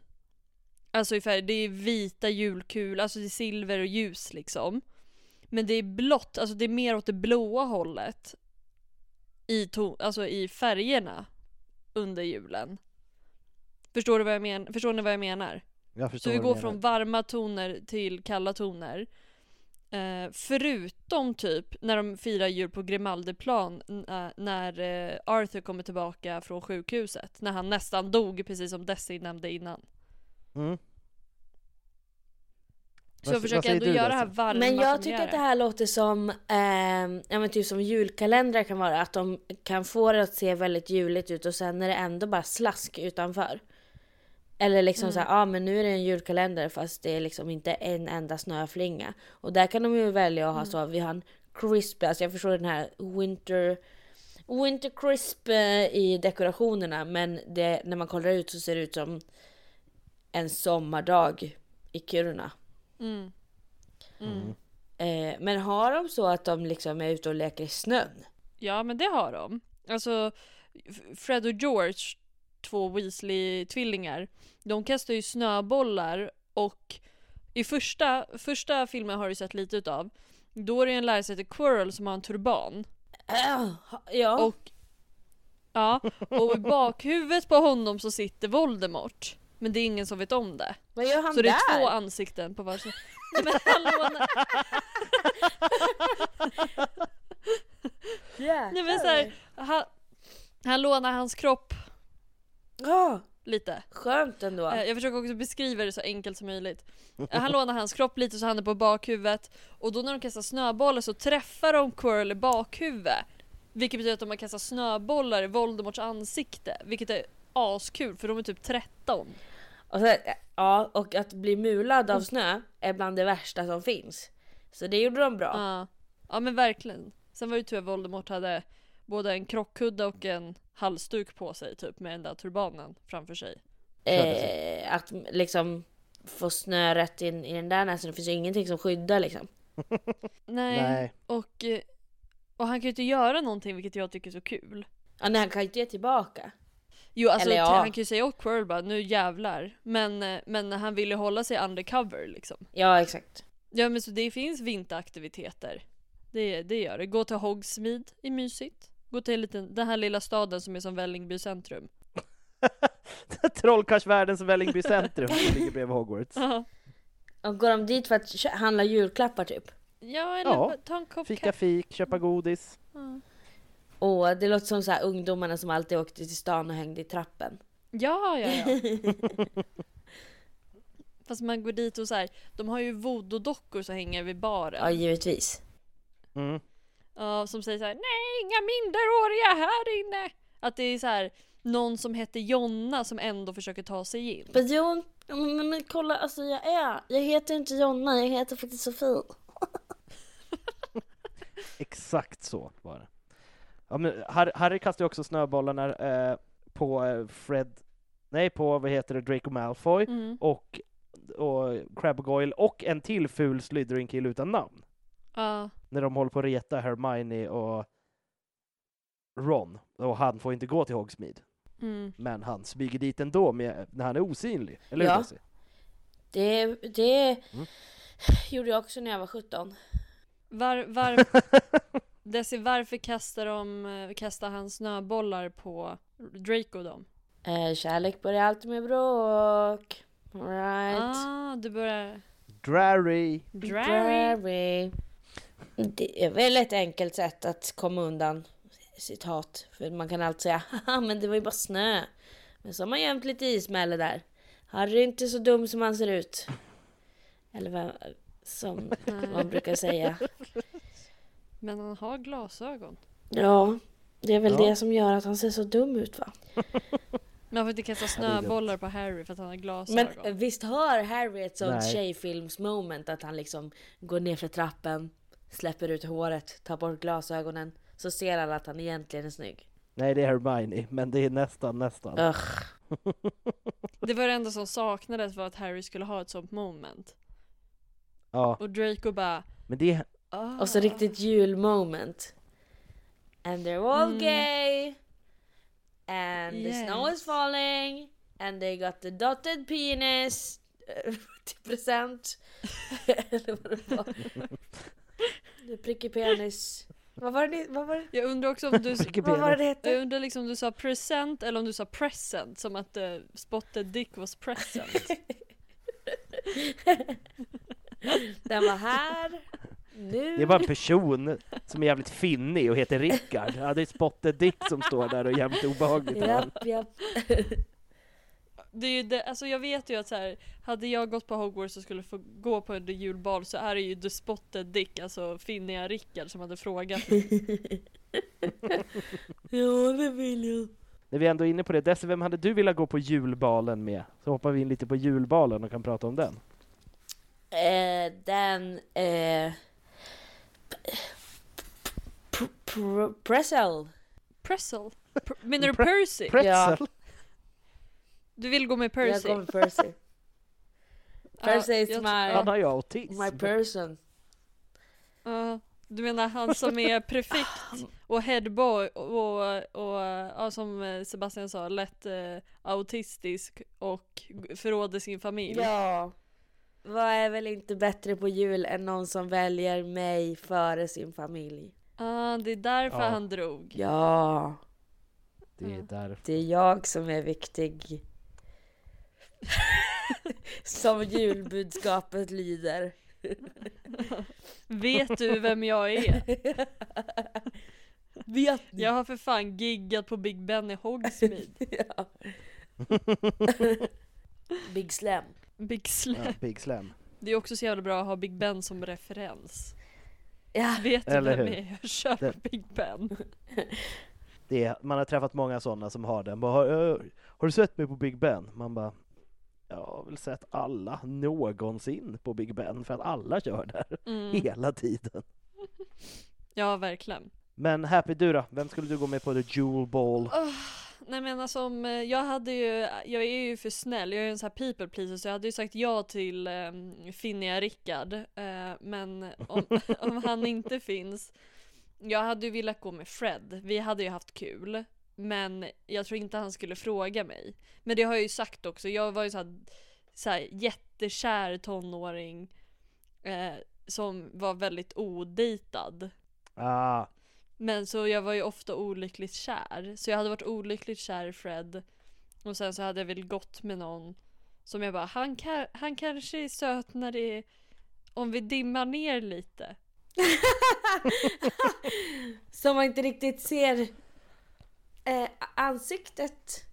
Alltså i färg, det är vita julkul, alltså det är silver och ljus liksom. Men det är blått, alltså det är mer åt det blåa hållet. I, to- alltså i färgerna under julen. Förstår du vad jag menar? Förstår ni vad jag menar? Jag förstår Så vi går från varma toner till kalla toner. Eh, förutom typ när de firar jul på Grimaldiplan n- äh, när eh, Arthur kommer tillbaka från sjukhuset. När han nästan dog precis som Desi nämnde innan. Mm. Så Vad- jag försöker vad ändå du, göra det här varma Men jag tycker att det här låter som, eh, ja men typ som julkalendrar kan vara. Att de kan få det att se väldigt juligt ut och sen är det ändå bara slask utanför. Eller liksom Mm. så här, ja men nu är det en julkalender fast det är liksom inte en enda snöflinga. Och där kan de ju välja att ha Mm. så, vi har en crisp, alltså jag förstår den här winter Winter crisp eh, i dekorationerna men det, när man kollar ut så ser det ut som en sommardag i Kiruna. Mm. Mm. Eh, men har de så att de liksom är ute och leker i snön? Ja men det har de. Alltså Fred och George, två Weasley-tvillingar, de kastar ju snöbollar och i första, första filmen har du sett lite utav. Då är det en lärare som heter Quirrell som har en turban. Äh, ja. Och, ja, och i bakhuvudet på honom så sitter Voldemort. Men det är ingen som vet om det. Vad gör han så det är där? två ansikten på varsin. Men han lånar... <laughs> Nej men så här, han, han lånar hans kropp Ja, lite. skönt ändå. Eh, Jag försöker också beskriva det så enkelt som möjligt. Eh, Han lånar hans kropp lite så han är på bakhuvudet och då när de kastar snöbollar så träffar de Quirrell i bakhuvudet. Vilket betyder att de har kastat snöbollar i Voldemorts ansikte. Vilket är askul för de är typ 13. Och så, ja, och att bli mulad av snö är bland det värsta som finns. Så det gjorde de bra. Ja. ja men verkligen. Sen var det tur att Voldemort hade både en krockkudde och en halsduk på sig typ med den där turbanen framför sig. Eh, att liksom få snö rätt in i den där näsan, det finns ju ingenting som skyddar liksom. <laughs> Nej. Nej. Och, eh, och han kan ju inte göra någonting vilket jag tycker är så kul. Ja, nej, han kan ju inte ge tillbaka. Jo alltså Eller ja. han kan ju säga åt Quirrell bara nu jävlar. Men, eh, men han vill ju hålla sig undercover liksom. Ja, exakt. Ja men så det finns vinteraktiviteter. Det, det gör det. Gå till Hogsmeade är mysigt. Gå till en liten, den här lilla staden som är som Vällingby centrum. <laughs> Trollkarlsvärldens Vällingby centrum <laughs> som ligger bredvid Hogwarts. Ja. Och går de dit för att kö- handla julklappar typ? Ja eller Ja. bara ta en kopp Fika kaffe. fik, köpa godis. Och det låter som så här ungdomarna som alltid åkte till stan och hängde i trappen. Ja ja ja. <laughs> Fast man går dit och så här, de har ju voodoo-dockor som hänger vid baren. Ja, givetvis. Mm. Ja, som säger så här: nej inga minderåriga här inne. Att det är så här någon som heter Jonna som ändå försöker ta sig in. Men Jon, men, men kolla alltså jag är, jag heter inte Jonna, jag heter faktiskt Sofie. <laughs> Exakt så var det. Ja, men Harry, Harry kastade ju också snöbollarna eh, på eh, Fred, nej på vad heter det, Draco Malfoy Mm. och, och Crabbe Goyle och en till ful Slytherin-kille utan namn. Ja. När de håller på att reta Hermione och Ron, och han får inte gå till Hogsmeade. Mm. Men han smyger dit ändå med, när han är osynlig, eller hur Ja. Desi? Det, det Mm. gjorde jag också när jag var 17. Var, var, <laughs> Desi, varför kastar, de, kastar han snöbollar på Draco då? Eh, kärlek börjar alltid med bråk. Alright. Ah, du börjar... Drarry! Drarry. Drarry. Det är väl ett enkelt sätt att komma undan sitt hat. För man kan alltid säga haha men det var ju bara snö. Men så har man gömt lite ismälle där. Harry är inte så dum som han ser ut. Eller vad som man brukar säga. <laughs> Men han har glasögon. Ja, det är väl Ja. det som gör att han ser så dum ut va? <laughs> Man får inte kasta snöbollar på Harry för att han har glasögon. Men visst har Harry ett sånt tjejfilms-moment att han liksom går ner för trappen, släpper ut håret, tar bort glasögonen, så ser alla att han egentligen är snygg. Nej, det är Hermione, men det är nästan, nästan. Ugh. <laughs> Det var det enda som saknades var att Harry skulle ha ett sånt moment. Ja, Och Draco bara men det... ah. Och så riktigt julmoment. And they're all Mm. gay. And the snow Yes. is falling. And they got the dotted penis. <laughs> till present. <laughs> Eller vad det var. The prickig penis. Vad var det, vad var det, Jag undrar också om du... vad var det det Jag hette? undrar liksom om du sa present eller om du sa present som att uh, spotted dick was present. <laughs> Den var här. Nu. Det är bara en person som är jävligt finnig och heter Rickard. Ja, det är Spotted Dick som står där och är jävligt obehagligt. Japp, japp. Det är ju det, alltså jag vet ju att så här, hade jag gått på Hogwarts och skulle få gå på en julbal så är det ju the spotted dick, alltså finniga Rickard som hade frågat mig. Ja, det vill jag. När vi ändå är inne på det, Desi, vem hade du velat gå på julbalen med? Så hoppar vi in lite på julbalen och kan prata om den. Eh, den... Eh, pr- pr- Pressel. Pressel? Pr- menar du Pre- Percy? Pretzel? Du vill gå med Jag Percy? går med Percy. <laughs> Percy is jag- my, Han har ju autism. my person. Ja, du menar han som är <laughs> prefekt och headboy och, och ja, som Sebastian sa, lätt eh, autistisk och förråder sin familj? Ja. Vad är väl inte bättre på jul än någon som väljer mig före sin familj? Ah, det är därför Ja. han drog. Ja, Det är därför. det är jag som är viktig. Som julbudskapet lyder. Vet du vem jag är? Vet ni? Jag har för fan giggat på Big Ben i Hogsmeade. <laughs> Ja. Big Slam. Big Slam. Ja, Big Slam. Det är också så jävla bra att ha Big Ben som referens. Ja. Vet du Eller vem hur? jag är? Jag kör Det- Big Ben. Det är, man har träffat många sådana som har den. Bara, har, "Eh, har du sett mig på Big Ben? Man bara, jag har väl sett alla någonsin på Big Ben, för att alla kör där <laughs> Mm. hela tiden. <laughs> Ja, verkligen. Men Happy du då? Vem skulle du gå med på The Jewel Ball? Åh, nej men alltså om, eh, jag hade ju, jag är ju för snäll, jag är ju en sån här people pleaser så jag hade ju sagt ja till um, finniga Rickard. eh, men om, <laughs> om han inte finns, jag hade ju velat gå med Fred, vi hade ju haft kul. Men jag tror inte han skulle fråga mig. Men det har jag ju sagt också, jag var ju så här, så här jättekär tonåring. Eh, som var väldigt odejtad. Ah, Men så jag var ju ofta olyckligt kär. Så jag hade varit olyckligt kär i Fred. Och sen så hade jag väl gått med någon som jag bara, han, ka- han kanske är söt när det är, om vi dimmar ner lite. <laughs> Som man inte riktigt ser eh, ansiktet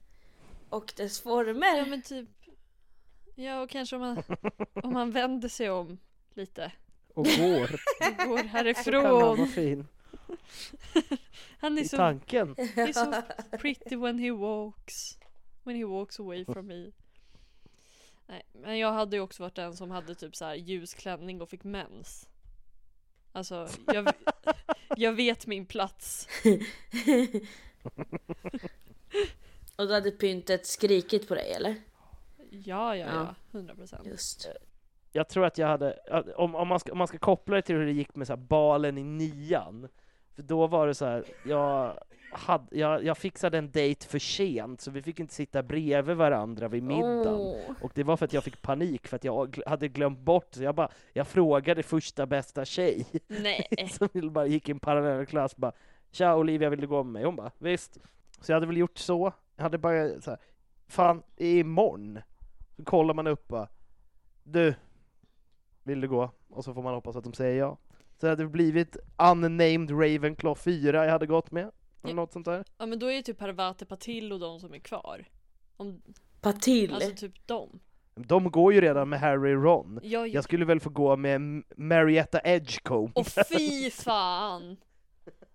och dess former. Ja men typ, ja och kanske om man, om man vänder sig om lite. och går. Och går Kan han härifrån. vara fin? Han är I så, tanken. he's so pretty when he walks. When he walks away from me. Nej, men jag hade ju också varit den som hade typ så här ljus klänning och fick mens. Alltså, jag, jag vet min plats. <laughs> och då hade pyntet skrikit på dig eller? Ja, ja, Ja. ja. 100 procent. Just. Jag tror att jag hade, om, om, man ska, om man ska koppla det till hur det gick med så här balen i nian, för då var det så här, jag, hade, jag, jag fixade en dejt för sent, så vi fick inte sitta bredvid varandra vid middagen. Åh. Och det var för att jag fick panik, för att jag hade glömt bort, så jag bara, jag frågade första bästa tjej, Nej. <laughs> som bara gick i en parallell klass, bara Tja Olivia, vill du gå med mig? Hon bara, visst. Så jag hade väl gjort så, jag hade bara så här, fan, imorgon. Så kollar man upp bara, du, vill du gå? Och så får man hoppas att de säger ja. Så det hade blivit unnamed Ravenclaw 4 jag hade gått med, eller Ja. något sånt där. Ja men då är ju typ Parvati Patil och de som är kvar. Om, Patil. alltså typ dem. De går ju redan med Harry och Ron. Jag, Jag skulle väl få gå med Marietta Edgecombe. Och fy fan!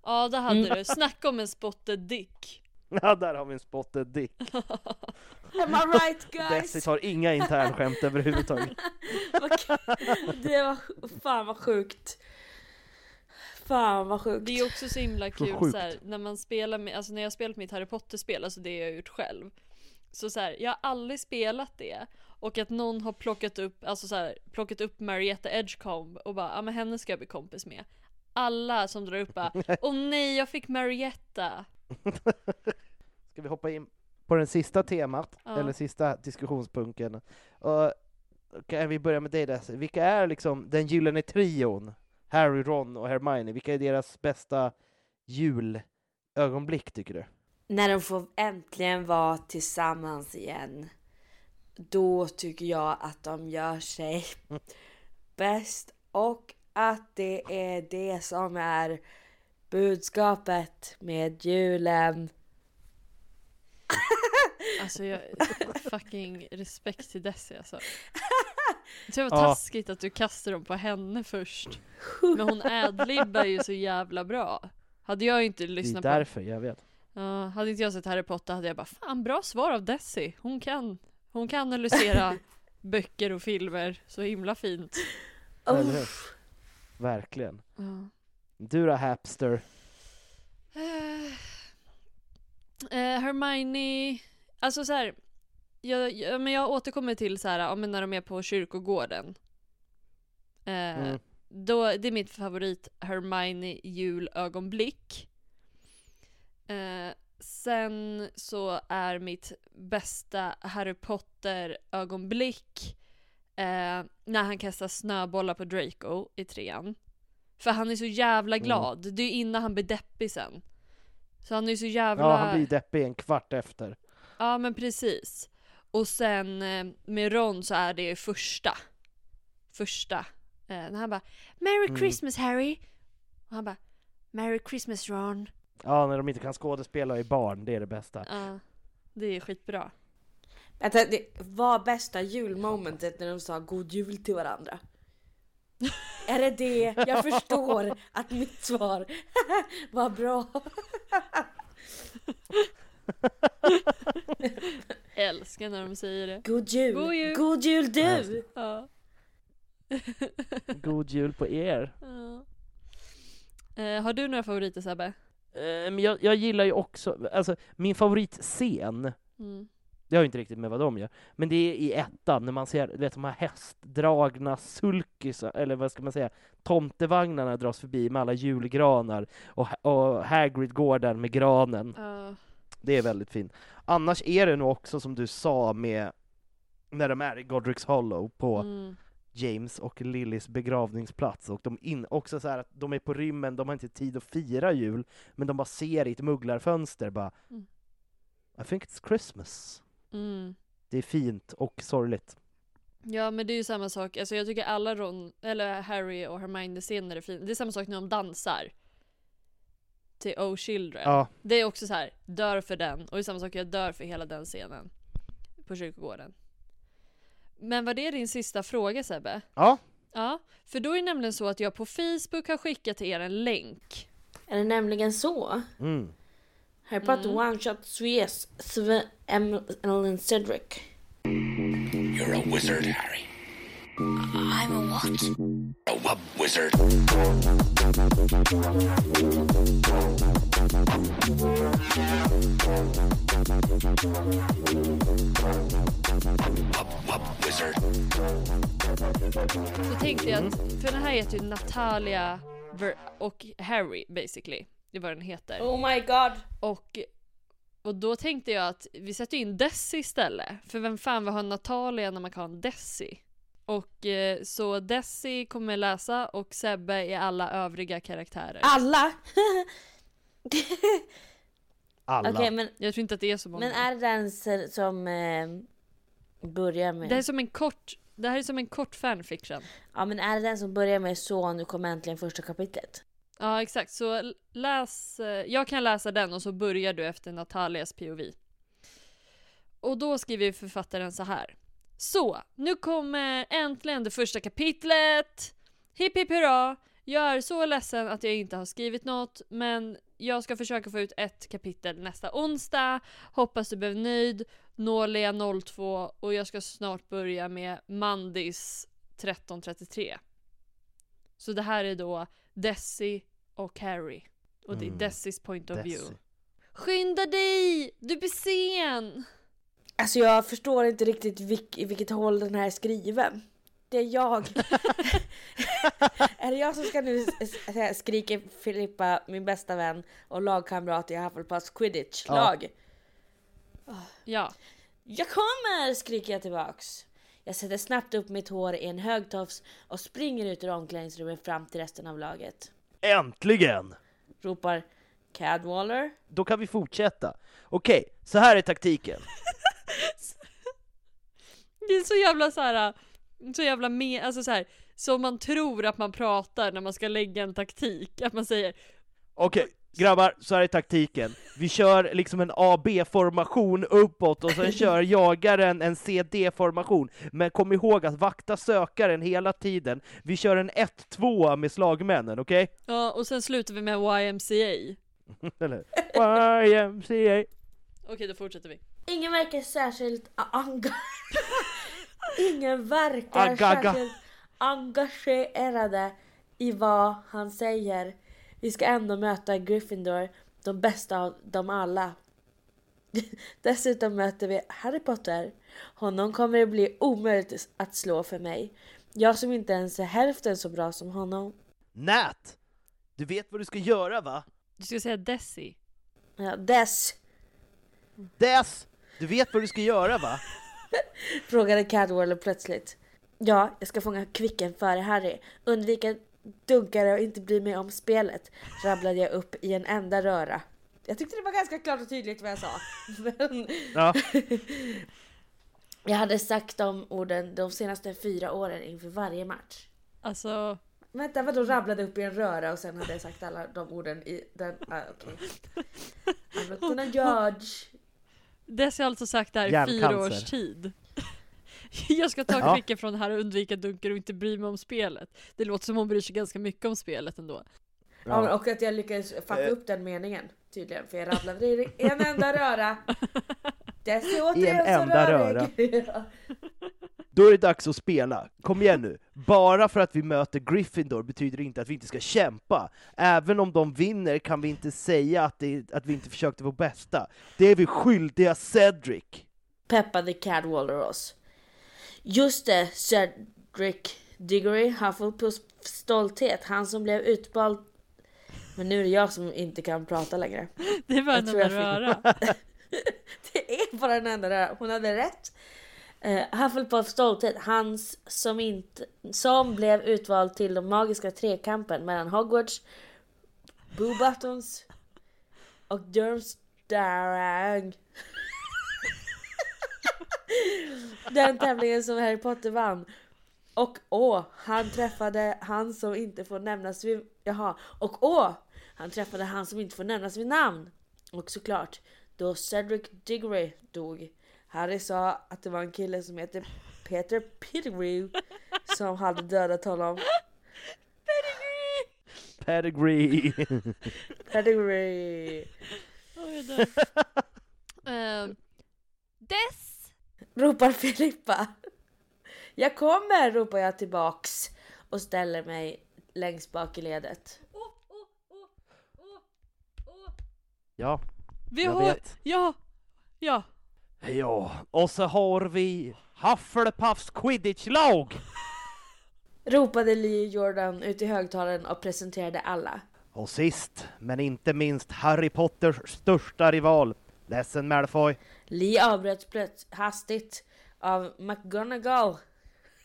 Ja det hade Mm. du. Snacka om en spotted dick. <laughs> Ja, där har vi en spotted dick. <laughs> Am I <laughs> right Desi guys? tar inga internskämt överhuvudtaget. det var fan vad sjukt. Fan vad sjukt. Det är också så himla kul så här, när man spelar med, alltså när jag spelat mitt Harry Potter-spel, alltså det jag gjort själv. Så så här, jag har aldrig spelat det. Och att någon har plockat upp, alltså så här, plockat upp Marietta Edgecombe och bara, ja men henne ska jag bli kompis med. Alla som drar upp bara, <laughs> åh nej jag fick Marietta. <laughs> Ska vi hoppa in på den sista temat, Ja. eller sista diskussionspunkten? Och, kan vi börja med dig Desi. Vilka är liksom den gyllene trion? Harry, Ron och Hermione. Vilka är deras bästa julögonblick tycker du? När de får äntligen vara tillsammans igen. Då tycker jag att de gör sig <laughs> bäst och att det är det som är budskapet med julen. <laughs> Alltså jag, <laughs> fucking respekt till Desi alltså. <laughs> Jag tror det Ja. var taskigt att du kastade dem på henne först. Men hon adlibbar ju så jävla bra. Hade jag inte Det är lyssnat på därför, jag vet. Ja, hade inte jag sett Harry Potter hade jag bara fan bra svar av Desi. Hon kan, hon kan analysera böcker och filmer så himla fint. Eller hur? Verkligen. Ja. Du då Hapster? Eh, eh, Hermione, alltså så här, jag, jag, men jag återkommer till så här, ja, men när de är på kyrkogården. Eh, Mm. då, det är mitt favorit Hermione julögonblick. Eh, sen så är mitt bästa Harry Potter ögonblick eh, när han kastar snöbollar på Draco i trean. För han är så jävla Mm. glad. Det är ju innan han blir deppig sen. Så han är så jävla... Ja, han blir deppig en kvart efter. Ja men precis. Och sen eh, med Ron så är det första. Första. Eh, när han bara Merry Mm. Christmas Harry! Och han bara Merry Christmas Ron. Ja, när de inte kan skådespela i barn, det är det bästa. Ja, det är skitbra. Vänta, det var bästa julmomentet när de sa god jul till varandra. Är det det? Jag förstår att mitt svar <laughs> var bra. Älskar när de säger det. God jul! God jul! God jul du! Ja. <laughs> God jul på er! ja. Eh, har du några favoriter Sebbe? Eh, jag, jag gillar ju också, alltså min favoritscen, Mm. Det har ju inte riktigt med vad de gör, men det är i ettan när man ser, vet de här hästdragna sulkisar, eller vad ska man säga, tomtevagnarna dras förbi med alla julgranar och, och Hagrid går där med granen. Ja. Det är väldigt fint. Annars är det nog också som du sa med när de är i Godric's Hollow på Mm. James och Lillys begravningsplats och de in, också så här att de är på rymmen, de har inte tid att fira jul, men de bara ser i ett mugglarfönster bara Mm. I think it's Christmas. Mm. Det är fint och sorgligt. Ja men det är ju samma sak, alltså jag tycker alla Ron, eller Harry och Hermione scener är fina. Det är samma sak när de dansar. Till Oh Children. Ja. Det är också så här, dör för den. Och det är samma sak, jag dör för hela den scenen. På kyrkogården. Men var det din sista fråga Sebbe? Ja. Ja, för då är det nämligen så att jag på Facebook har skickat till er en länk. Är det nämligen så? Mm. Harry Potter Mm. one shot Swiss, Sven, Ellen Cedric. You're a wizard, Harry. I'm a what? A wub wizard. Wub, wub wizard. Så tänkte jag att, för den här heter ju Natalia och Harry basically. Det är vad den heter. Oh my god! Och, och då tänkte jag att vi sätter in Desi istället. För vem fan vill ha Natalia när man kan ha en Desi? Och eh, så Desi kommer läsa och Sebbe är alla övriga karaktärer. Alla! <laughs> Alla. Okej men, Jag tror inte att det är så många. men är det den s- som eh, börjar med... Det här är som en kort, det här är som en kort fanfiction. Ja men är det den som börjar med så nu kommer äntligen första kapitlet? Ja exakt, så läs, eh, jag kan läsa den och så börjar du efter Natalias POV. Och då skriver författaren så här. Så, nu kommer äntligen det första kapitlet! Hipp hipp hurra! Jag är så ledsen att jag inte har skrivit något, men jag ska försöka få ut ett kapitel nästa onsdag. Hoppas du blev nöjd. Nålia 02 och jag ska snart börja med Mandis 1333. Så det här är då Desi och Harry. Och det är Mm. Desis point of Desi. view. Skynda dig! Du blir sen! Alltså jag förstår inte riktigt vilk, i vilket håll den här är skriven. Det är jag. <laughs> är det jag som ska nu skrika Filippa, min bästa vän och lagkamrat i Hufflepuffs quidditch-lag? Ja. Jag kommer! skriker jag tillbaks. Jag sätter snabbt upp mitt hår i en hög tofs och springer ut ur omklädningsrummet fram till resten av laget. Äntligen! Ropar Cadwaller. Då kan vi fortsätta. Okej, så här är taktiken. <laughs> Det är så jävla så här, så jävla med, alltså så här, som man tror att man pratar när man ska lägga en taktik. Att man säger Okej, grabbar, så här är taktiken. Vi kör liksom en AB-formation uppåt och sen kör jagaren en CD-formation. Men kom ihåg att vakta sökaren hela tiden. Vi kör en 1-2 med slagmännen, okej? ja, och sen slutar vi med YMCA. <laughs> Eller YMCA. Okej, då fortsätter vi. Ingen verkar särskilt anga... <laughs> Ingen verkar Agaga. särskilt engagerade i vad han säger. Vi ska ändå möta Gryffindor, de bästa av dem alla. <laughs> Dessutom möter vi Harry Potter. Honom kommer det bli omöjligt att slå för mig. Jag som inte ens är hälften så bra som honom. Nat! Du vet vad du ska göra va? Du ska säga Desi. Ja, Dess Des! Du vet vad du ska göra va? <laughs> frågade Cadwaller plötsligt. Ja, jag ska fånga Kvicken före Harry. Undvika dunkare och inte bry mig om spelet. Rabblade jag upp i en enda röra. Jag tyckte det var ganska klart och tydligt vad jag sa. <laughs> Men Ja. <laughs> jag hade sagt de orden de senaste fyra åren inför varje match. Alltså, Vänta, vadå rabblade upp i en röra och sen hade jag sagt alla de orden i den... Ah, okej. I'm not gonna judge. Desi har alltså sagt det här i fyra års tid. <laughs> Jag ska ta Ja. Kvicken från det här och undvika dunkar och inte bry mig om spelet. Det låter som hon bryr sig ganska mycket om spelet ändå. Ja. men och att jag lyckades fucka Eh. upp den meningen tydligen. För jag rabblade i en enda <laughs> röra. I en så enda rörig. <laughs> Då är det dags att spela. Kom igen nu. Bara för att vi möter Gryffindor betyder det inte att vi inte ska kämpa. Även om de vinner kan vi inte säga att, det, att vi inte försökte vårt bästa. Det är vi skyldiga Cedric. Peppade Cadwaller oss. Just det, Cedric Diggory, Hufflepuffs stolthet. Han som blev utvald. Men nu är det jag som inte kan prata längre. <laughs> Det var en enda röra. <laughs> Det är bara den enda där. Hon hade rätt. Uh, Hufflepuffs stolthet, hans som, inte, som blev utvald till de magiska trekampen mellan Hogwarts, Boo Buttons och Durmstrang. Den tävlingen som Harry Potter vann. Och åh, han träffade han som inte får nämnas vid... Jaha, och åh! Han träffade han som inte får nämnas vid namn. Och såklart, då Cedric Diggory dog. Harry sa att det var en kille som heter Peter Pettigrew som hade dödat honom. Pedigree. Pettigrew! Oj, jag <laughs> dör. Ropar Filippa. Jag kommer! ropar jag tillbaks och ställer mig längst bak i ledet. Ja, Vi jag har... vet. Ja! Ja! Ja, och så har vi Hufflepuffs quidditch-lag! Ropade Lee Jordan ut i högtalaren och presenterade alla. Och sist, men inte minst, Harry Potters största rival, Ledsen Malfoy. Lee avbröts plötsligt hastigt av McGonagall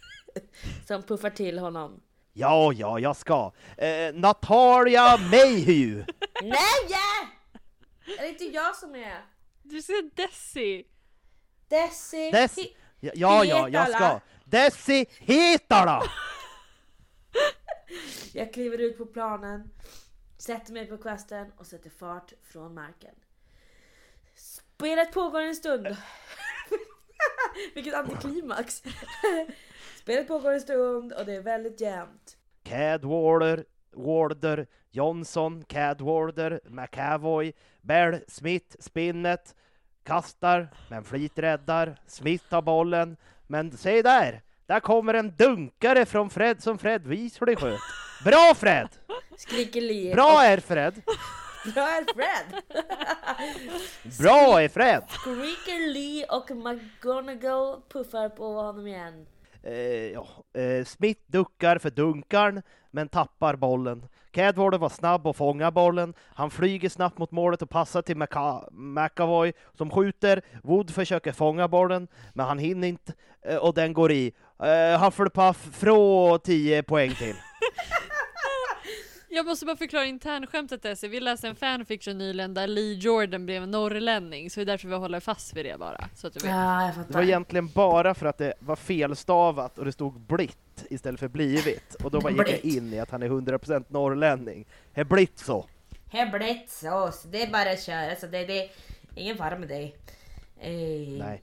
<laughs> som puffar till honom. Ja, ja, jag ska. Eh, Natalia Mayhew! <laughs> Nej! Är det inte jag som är? Du ser Desi! Desi! Dess... Ja, ja, ja, jag ska. Desi Hetala! <laughs> Jag kliver ut på planen, sätter mig på kvasten och sätter fart från marken. Spelet pågår en stund. <laughs> Vilket antiklimax! <laughs> Spelet pågår en stund och det är väldigt jämnt. Cadwaller, Warder, Johnson, Cadwarder, McAvoy, Bell, Smith, Spinnet, kastar, men Fleet räddar, Smith tar bollen, men se där! Där kommer en dunkare från Fred som Fred Weasley sköt. Bra Fred! Skriker Lee Bra är Fred! Bra Fred! <laughs> Bra Efred! Squeaker Lee och McGonagall puffar på honom igen. Eh, ja. eh, Smith duckar för dunkarn, men tappar bollen. Cadwallader var snabb och fångar bollen. Han flyger snabbt mot målet och passar till Maca- McAvoy som skjuter. Wood försöker fånga bollen, men han hinner inte eh, och den går i. Eh, Hufflepuff från 10 poäng till. Jag måste bara förklara internskämtet Essie. Vi läste en fanfiction nyligen där Lee Jordan blev en norrlänning, så det är därför vi håller fast vid det bara. Så att du vet. Ja, jag Det var egentligen bara för att det var felstavat och det stod blitt istället för blivit. Och då bara gick jag Blitt. in i att han är 100% norrlänning. Är blitt så. Hemligt så, så det är bara att köra. Så det, det är ingen fara med dig. Eh, Nej.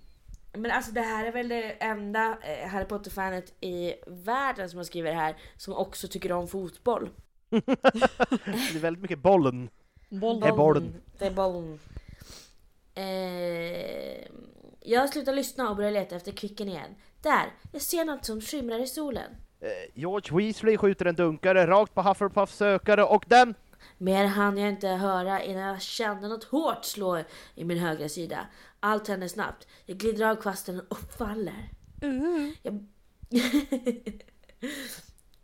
Men alltså det här är väl det enda eh, Harry Potter-fanet i världen som har skrivit det här som också tycker om fotboll. Det är väldigt mycket bollen. Boll. Det är bollen. Det är bollen. Eh, jag slutar lyssna och börjar leta efter kvicken igen. Där! Jag ser något som skimrar i solen. Eh, George Weasley skjuter en dunkare rakt på Hufflepuffs sökare och den... Mer hann jag inte höra innan jag kände något hårt slå i min högra sida. Allt hände snabbt. Jag glider av kvasten och faller. Jag... <laughs>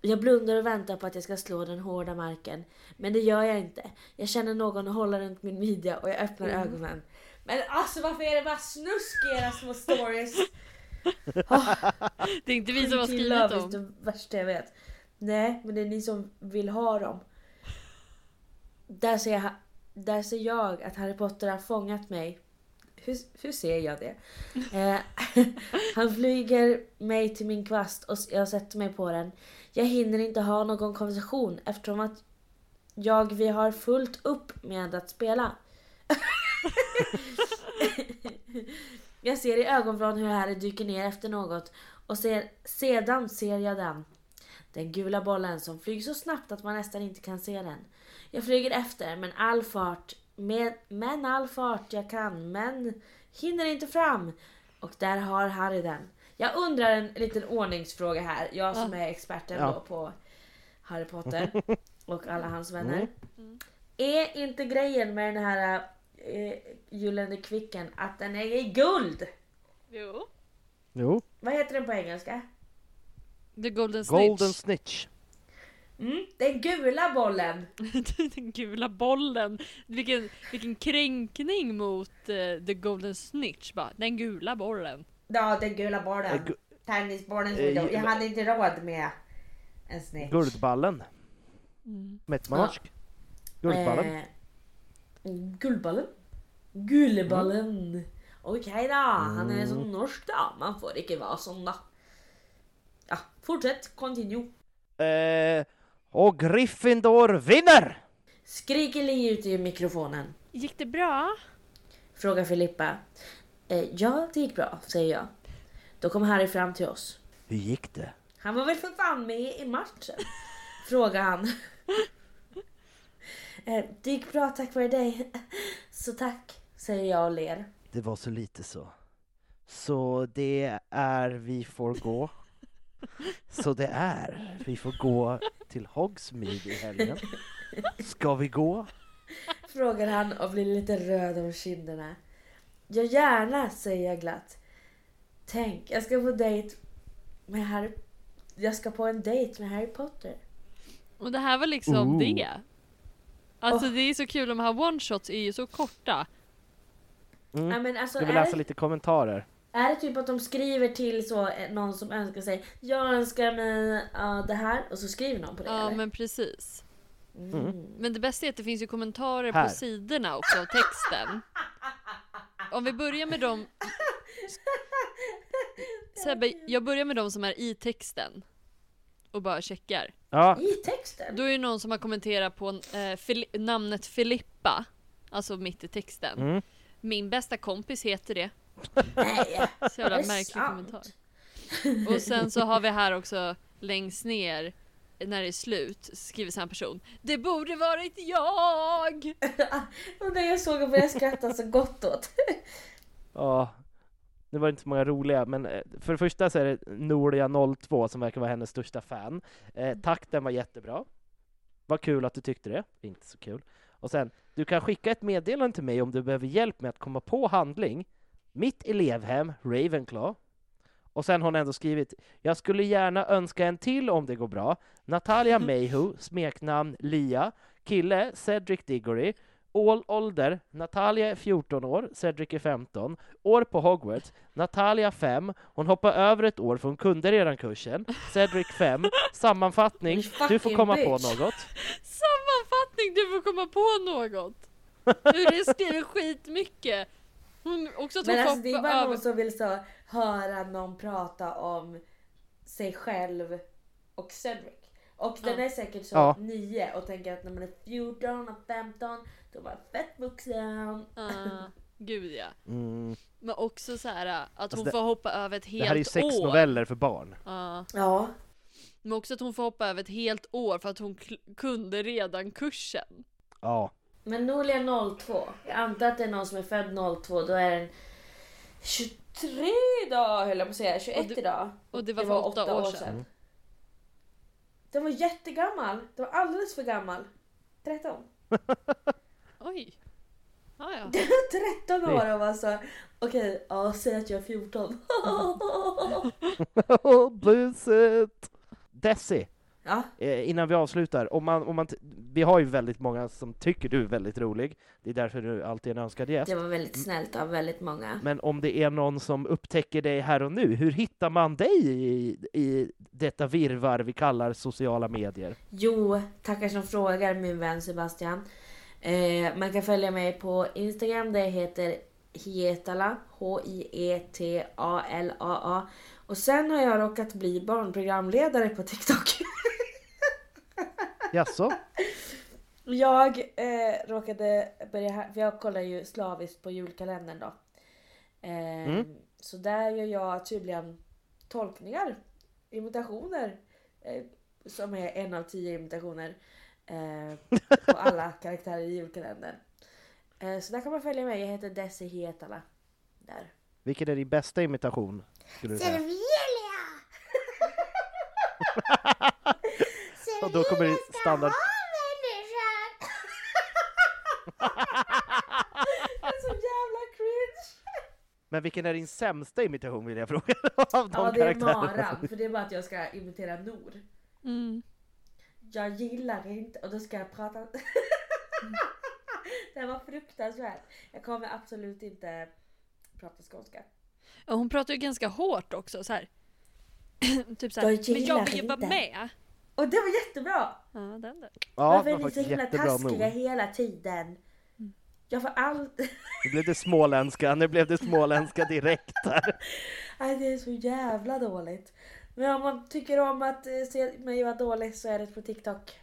jag blundar och väntar på att jag ska slå den hårda marken. Men det gör jag inte. Jag känner någon hålla runt min midja och jag öppnar ögonen. Men alltså varför är det bara snusk i era små stories? <laughs> Det är inte vi som har skrivit love is dem. det värsta jag vet. Nej, men det är ni som vill ha dem. Där ser jag, där ser jag att Harry Potter har fångat mig. Hur, hur ser jag det? <laughs> Eh, <laughs> han flyger mig till min kvast och jag sätter mig på den. Jag hinner inte ha någon konversation eftersom att jag, vi har fullt upp med att spela. <laughs> jag ser i ögonvrån hur Harry dyker ner efter något och ser, sedan ser jag den. Den gula bollen som flyger så snabbt att man nästan inte kan se den. Jag flyger efter men all fart, med, men all fart jag kan, men hinner inte fram. Och där har Harry den. Jag undrar en liten ordningsfråga här, jag som är experten Ja. då på Harry Potter <laughs> och alla hans vänner. Mm. Är inte grejen med den här eh, gyllene kvicken att den är i guld? Jo. Jo. Vad heter den på engelska? The Golden Snitch. Golden Snitch. Mm, den gula bollen. <laughs> Den gula bollen. Vilken, vilken kränkning mot eh, The Golden Snitch. Bara, den gula bollen. Ja, den gula bollen. Gu- Tennisbollen. Eh, jag hade inte råd med en snitch. Guldballen. Mm. Mätt man norsk. Guldballen. Eh, guldballen? Guleballen. Okej då, han är så norsk då. Man får inte vara sån då. Ja, fortsätt. Continue. Eh, och Gryffindor vinner! Skriker Li ut i mikrofonen. Gick det bra? Frågar Filippa. Eh, ja, det gick bra, säger jag. Då kom Harry fram till oss. Hur gick det? Han var väl för fan med i matchen? Frågar han. Eh, Det gick bra tack vare dig. Så tack, säger jag och ler. Det var så lite så. Så det är vi får gå. Så det är vi får gå till Hogsmeade i helgen. Ska vi gå? Frågar han och blir lite röd om kinderna. Ja gärna, säger jag glatt. Tänk, jag ska på dejt med Harry... Jag ska på en dejt med Harry Potter. Och det här var liksom Ooh. det. Alltså Åh. det är så kul, de här one-shots är ju så korta. Mm. Ja, men alltså, Ska vi läsa det, lite kommentarer? är det typ att de skriver till så eh, någon som önskar sig Jag önskar mig ja, det här och så skriver någon på det Ja eller? men precis. Mm. Men det bästa är att det finns ju kommentarer Här. på sidorna också av texten. <laughs> Om vi börjar med dem... Sebbe, jag börjar med de som är i texten. Och bara checkar. Ja, I texten? Då är det någon som har kommenterat på eh, Fili- namnet Filippa. Alltså mitt i texten. Mm. Min bästa kompis heter det. Nej! Så jävla märklig sant? kommentar. Och sen så har vi här också längst ner när det är slut skriver samma person. Det borde varit jag! <laughs> Och när jag såg det började jag skratta så gott åt. <laughs> ja. Nu var det inte så många roliga, men eh, för det första så är det Noria02 som verkar vara hennes största fan. Eh, takten var jättebra. Vad kul att du tyckte det. Inte så kul. Och sen, du kan skicka ett meddelande till mig om du behöver hjälp med att komma på handling. Mitt elevhem, Ravenclaw. Och sen har hon ändå skrivit, jag skulle gärna önska en till om det går bra. Natalia <laughs> Mayhew, smeknamn Lia. Kille, Cedric Diggory. All ålder, Natalia är 14 år, Cedric är 15. År på Hogwarts, Natalia 5. Hon hoppar över ett år för hon kunde redan kursen. Cedric 5. Sammanfattning, <laughs> du får komma på bitch. något. <laughs> Sammanfattning, du får komma på något! Det skriver skitmycket. Hon, också att hon Men alltså det är hoppa bara över... någon som vill så höra någon prata om sig själv och Cedric. Och den Ja. är säkert så Ja. 9 och tänker att när man är 14 och 15 då är man fett vuxen. Ah, gud ja. Mm. Men också så här att Alltså hon det- får hoppa över ett helt Det här är ju sex år. noveller för barn. Ja. Ja. Men också att hon får hoppa över ett helt år för att hon kunde redan kursen. Ja. Men Norlia 02. Jag antar att det är någon som är född 02. Då är den 23 idag höll jag på att säga. 21 Och det- idag. och det var för åtta år sedan. Mm. Den var jättegammal. Den var alldeles för gammal. 13. <laughs> Oj. Ah, ja. Den var 13 år och var så okej, ja säg att jag är 14. <laughs> <laughs> Buset! Desi, ja, eh, innan vi avslutar, om man, om man vi har ju väldigt många som tycker du är väldigt rolig, det är därför du alltid är en önskad gäst. det var väldigt snällt av väldigt många. Men om det är någon som upptäcker dig här och nu, hur hittar man dig i, i detta virvar vi kallar sociala medier? Jo, tackar som frågar min vän Sebastian. Eh, man kan följa mig på Instagram, det heter Hietala, H-I-E-T-A-L-A-A. Och sen har jag råkat bli barnprogramledare på TikTok. <laughs> Jaså? Jag eh, råkade börja här, för jag kollar ju slaviskt på julkalendern då. Eh, Mm. Så där gör jag tydligen tolkningar, imitationer. Eh, som är en av tio imitationer. Eh, på <laughs> alla karaktärer i julkalendern. Eh, så där kan man följa mig, jag heter Desi Hietala. Där. Vilken är din bästa imitation? Skulle du säga? Och <laughs> då kommer det standard... <laughs> Det är så jävla cringe! Men vilken är din sämsta imitation vill jag fråga? <laughs> Av de Ja det är? Maran, för det är bara att jag ska imitera Nor. Mm. Jag gillar inte och då ska jag prata... det var fruktansvärt. Jag kommer absolut inte prata skånska. Ja, hon pratar ju ganska hårt också så här. <clears throat> typ så Jag här. Men jag vill vara inte." med. Och det var jättebra! Ja, den där. Ja, Varför det är var ni så himla jättebra taskiga nog. hela tiden? Jag får allt... Nu blev det småländska, nu blev det småländska direkt här. <laughs> Nej det är så jävla dåligt. Men om man tycker om att eh, se mig vara dålig så är det på TikTok.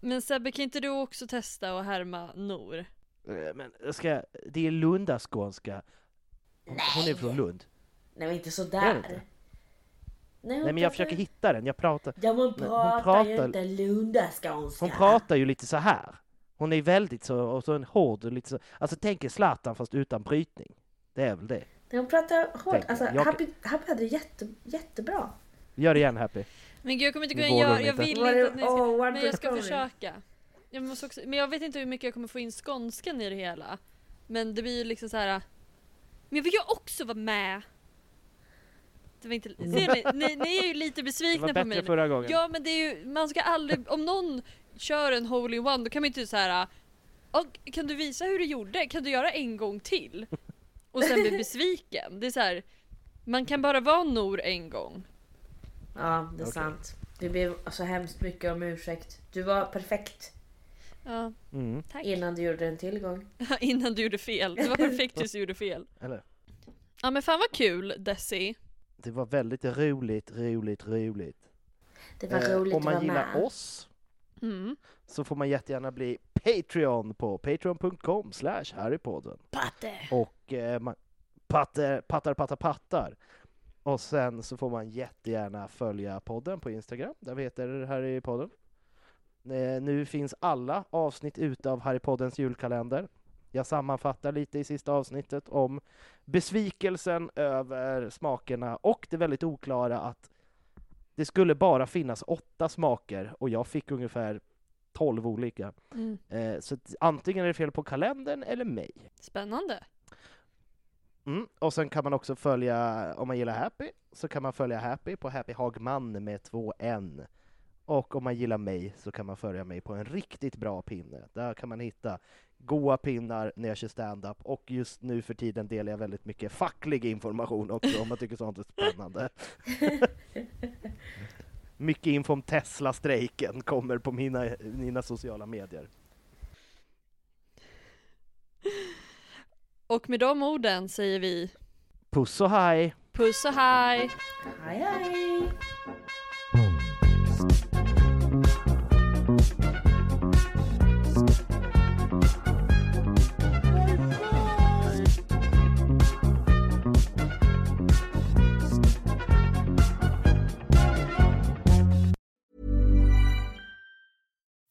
Men Sebbe, kan inte du också testa att härma Nor? Eh, Men jag ska, det är lundaskånska. Hon är från Lund. Nej men inte Är det sådär. inte? Nej, Nej hon men jag pratar- försöker hitta den, jag pratar... Ja men hon Men pratar, ju pratar- inte lundaskånska. Hon pratar ju lite så här. Hon är väldigt så, och så en hård och lite så, alltså tänk er Zlatan fast utan brytning. Det är väl det. Nej, hon pratar hårt. Alltså jag- Happy, Happy hade det jätte, jättebra. Gör det igen Happy. Men gud jag kommer inte kunna göra, hon jag vill inte att ni ska, men jag ska försöka. Jag måste också, men jag vet inte hur mycket jag kommer få in skånskan i det hela. Men det blir ju liksom så här. Men jag vill ju också vara med! Det var inte, ser ni? ni? Ni är ju lite Det besvikna var på mig bättre nu. förra gången. Ja men det är ju, man ska aldrig, om någon kör en hole in one då kan man inte så här. "Och, kan du visa hur du gjorde? Kan du göra en gång till? Och sen bli besviken. Det är så här. Man kan bara vara Nor en gång. Ja, det är Okej. sant. Vi ber så hemskt mycket om ursäkt. Du var perfekt Ja, Mm, tack. innan du gjorde en tillgång. Innan du gjorde fel. Det var perfekt tills du gjorde fel. eller? Ja men fan vad kul Desi. Det var väldigt roligt, roligt, roligt. Det var Eh, roligt om att man vara gillar med. oss Mm. så får man jättegärna bli Patreon på patreon.com slash harrypodden. Patte. Och eh, man, patte, pattar, pattar, pattar. Och sen så får man jättegärna följa podden på Instagram, där vi heter Harrypodden. Eh, nu finns alla avsnitt ute av Harrypoddens julkalender. Jag sammanfattar lite i sista avsnittet om besvikelsen över smakerna och det väldigt oklara att det skulle bara finnas åtta smaker och jag fick ungefär 12 olika. Mm. Eh, så antingen är det fel på kalendern eller mig. Spännande. Mm. Och sen kan man också följa, om man gillar Happy, så kan man följa Happy på Happy Hagman med två N. Och om man gillar mig så kan man följa mig på en riktigt bra pinne. Där kan man hitta goa pinnar när jag kör stand-up och just nu för tiden delar jag väldigt mycket facklig information också om man tycker sånt är spännande. <laughs> mycket info om Tesla-strejken kommer på mina, mina sociala medier. Och med de orden säger vi Puss och hej! puss och hej! Hej hej!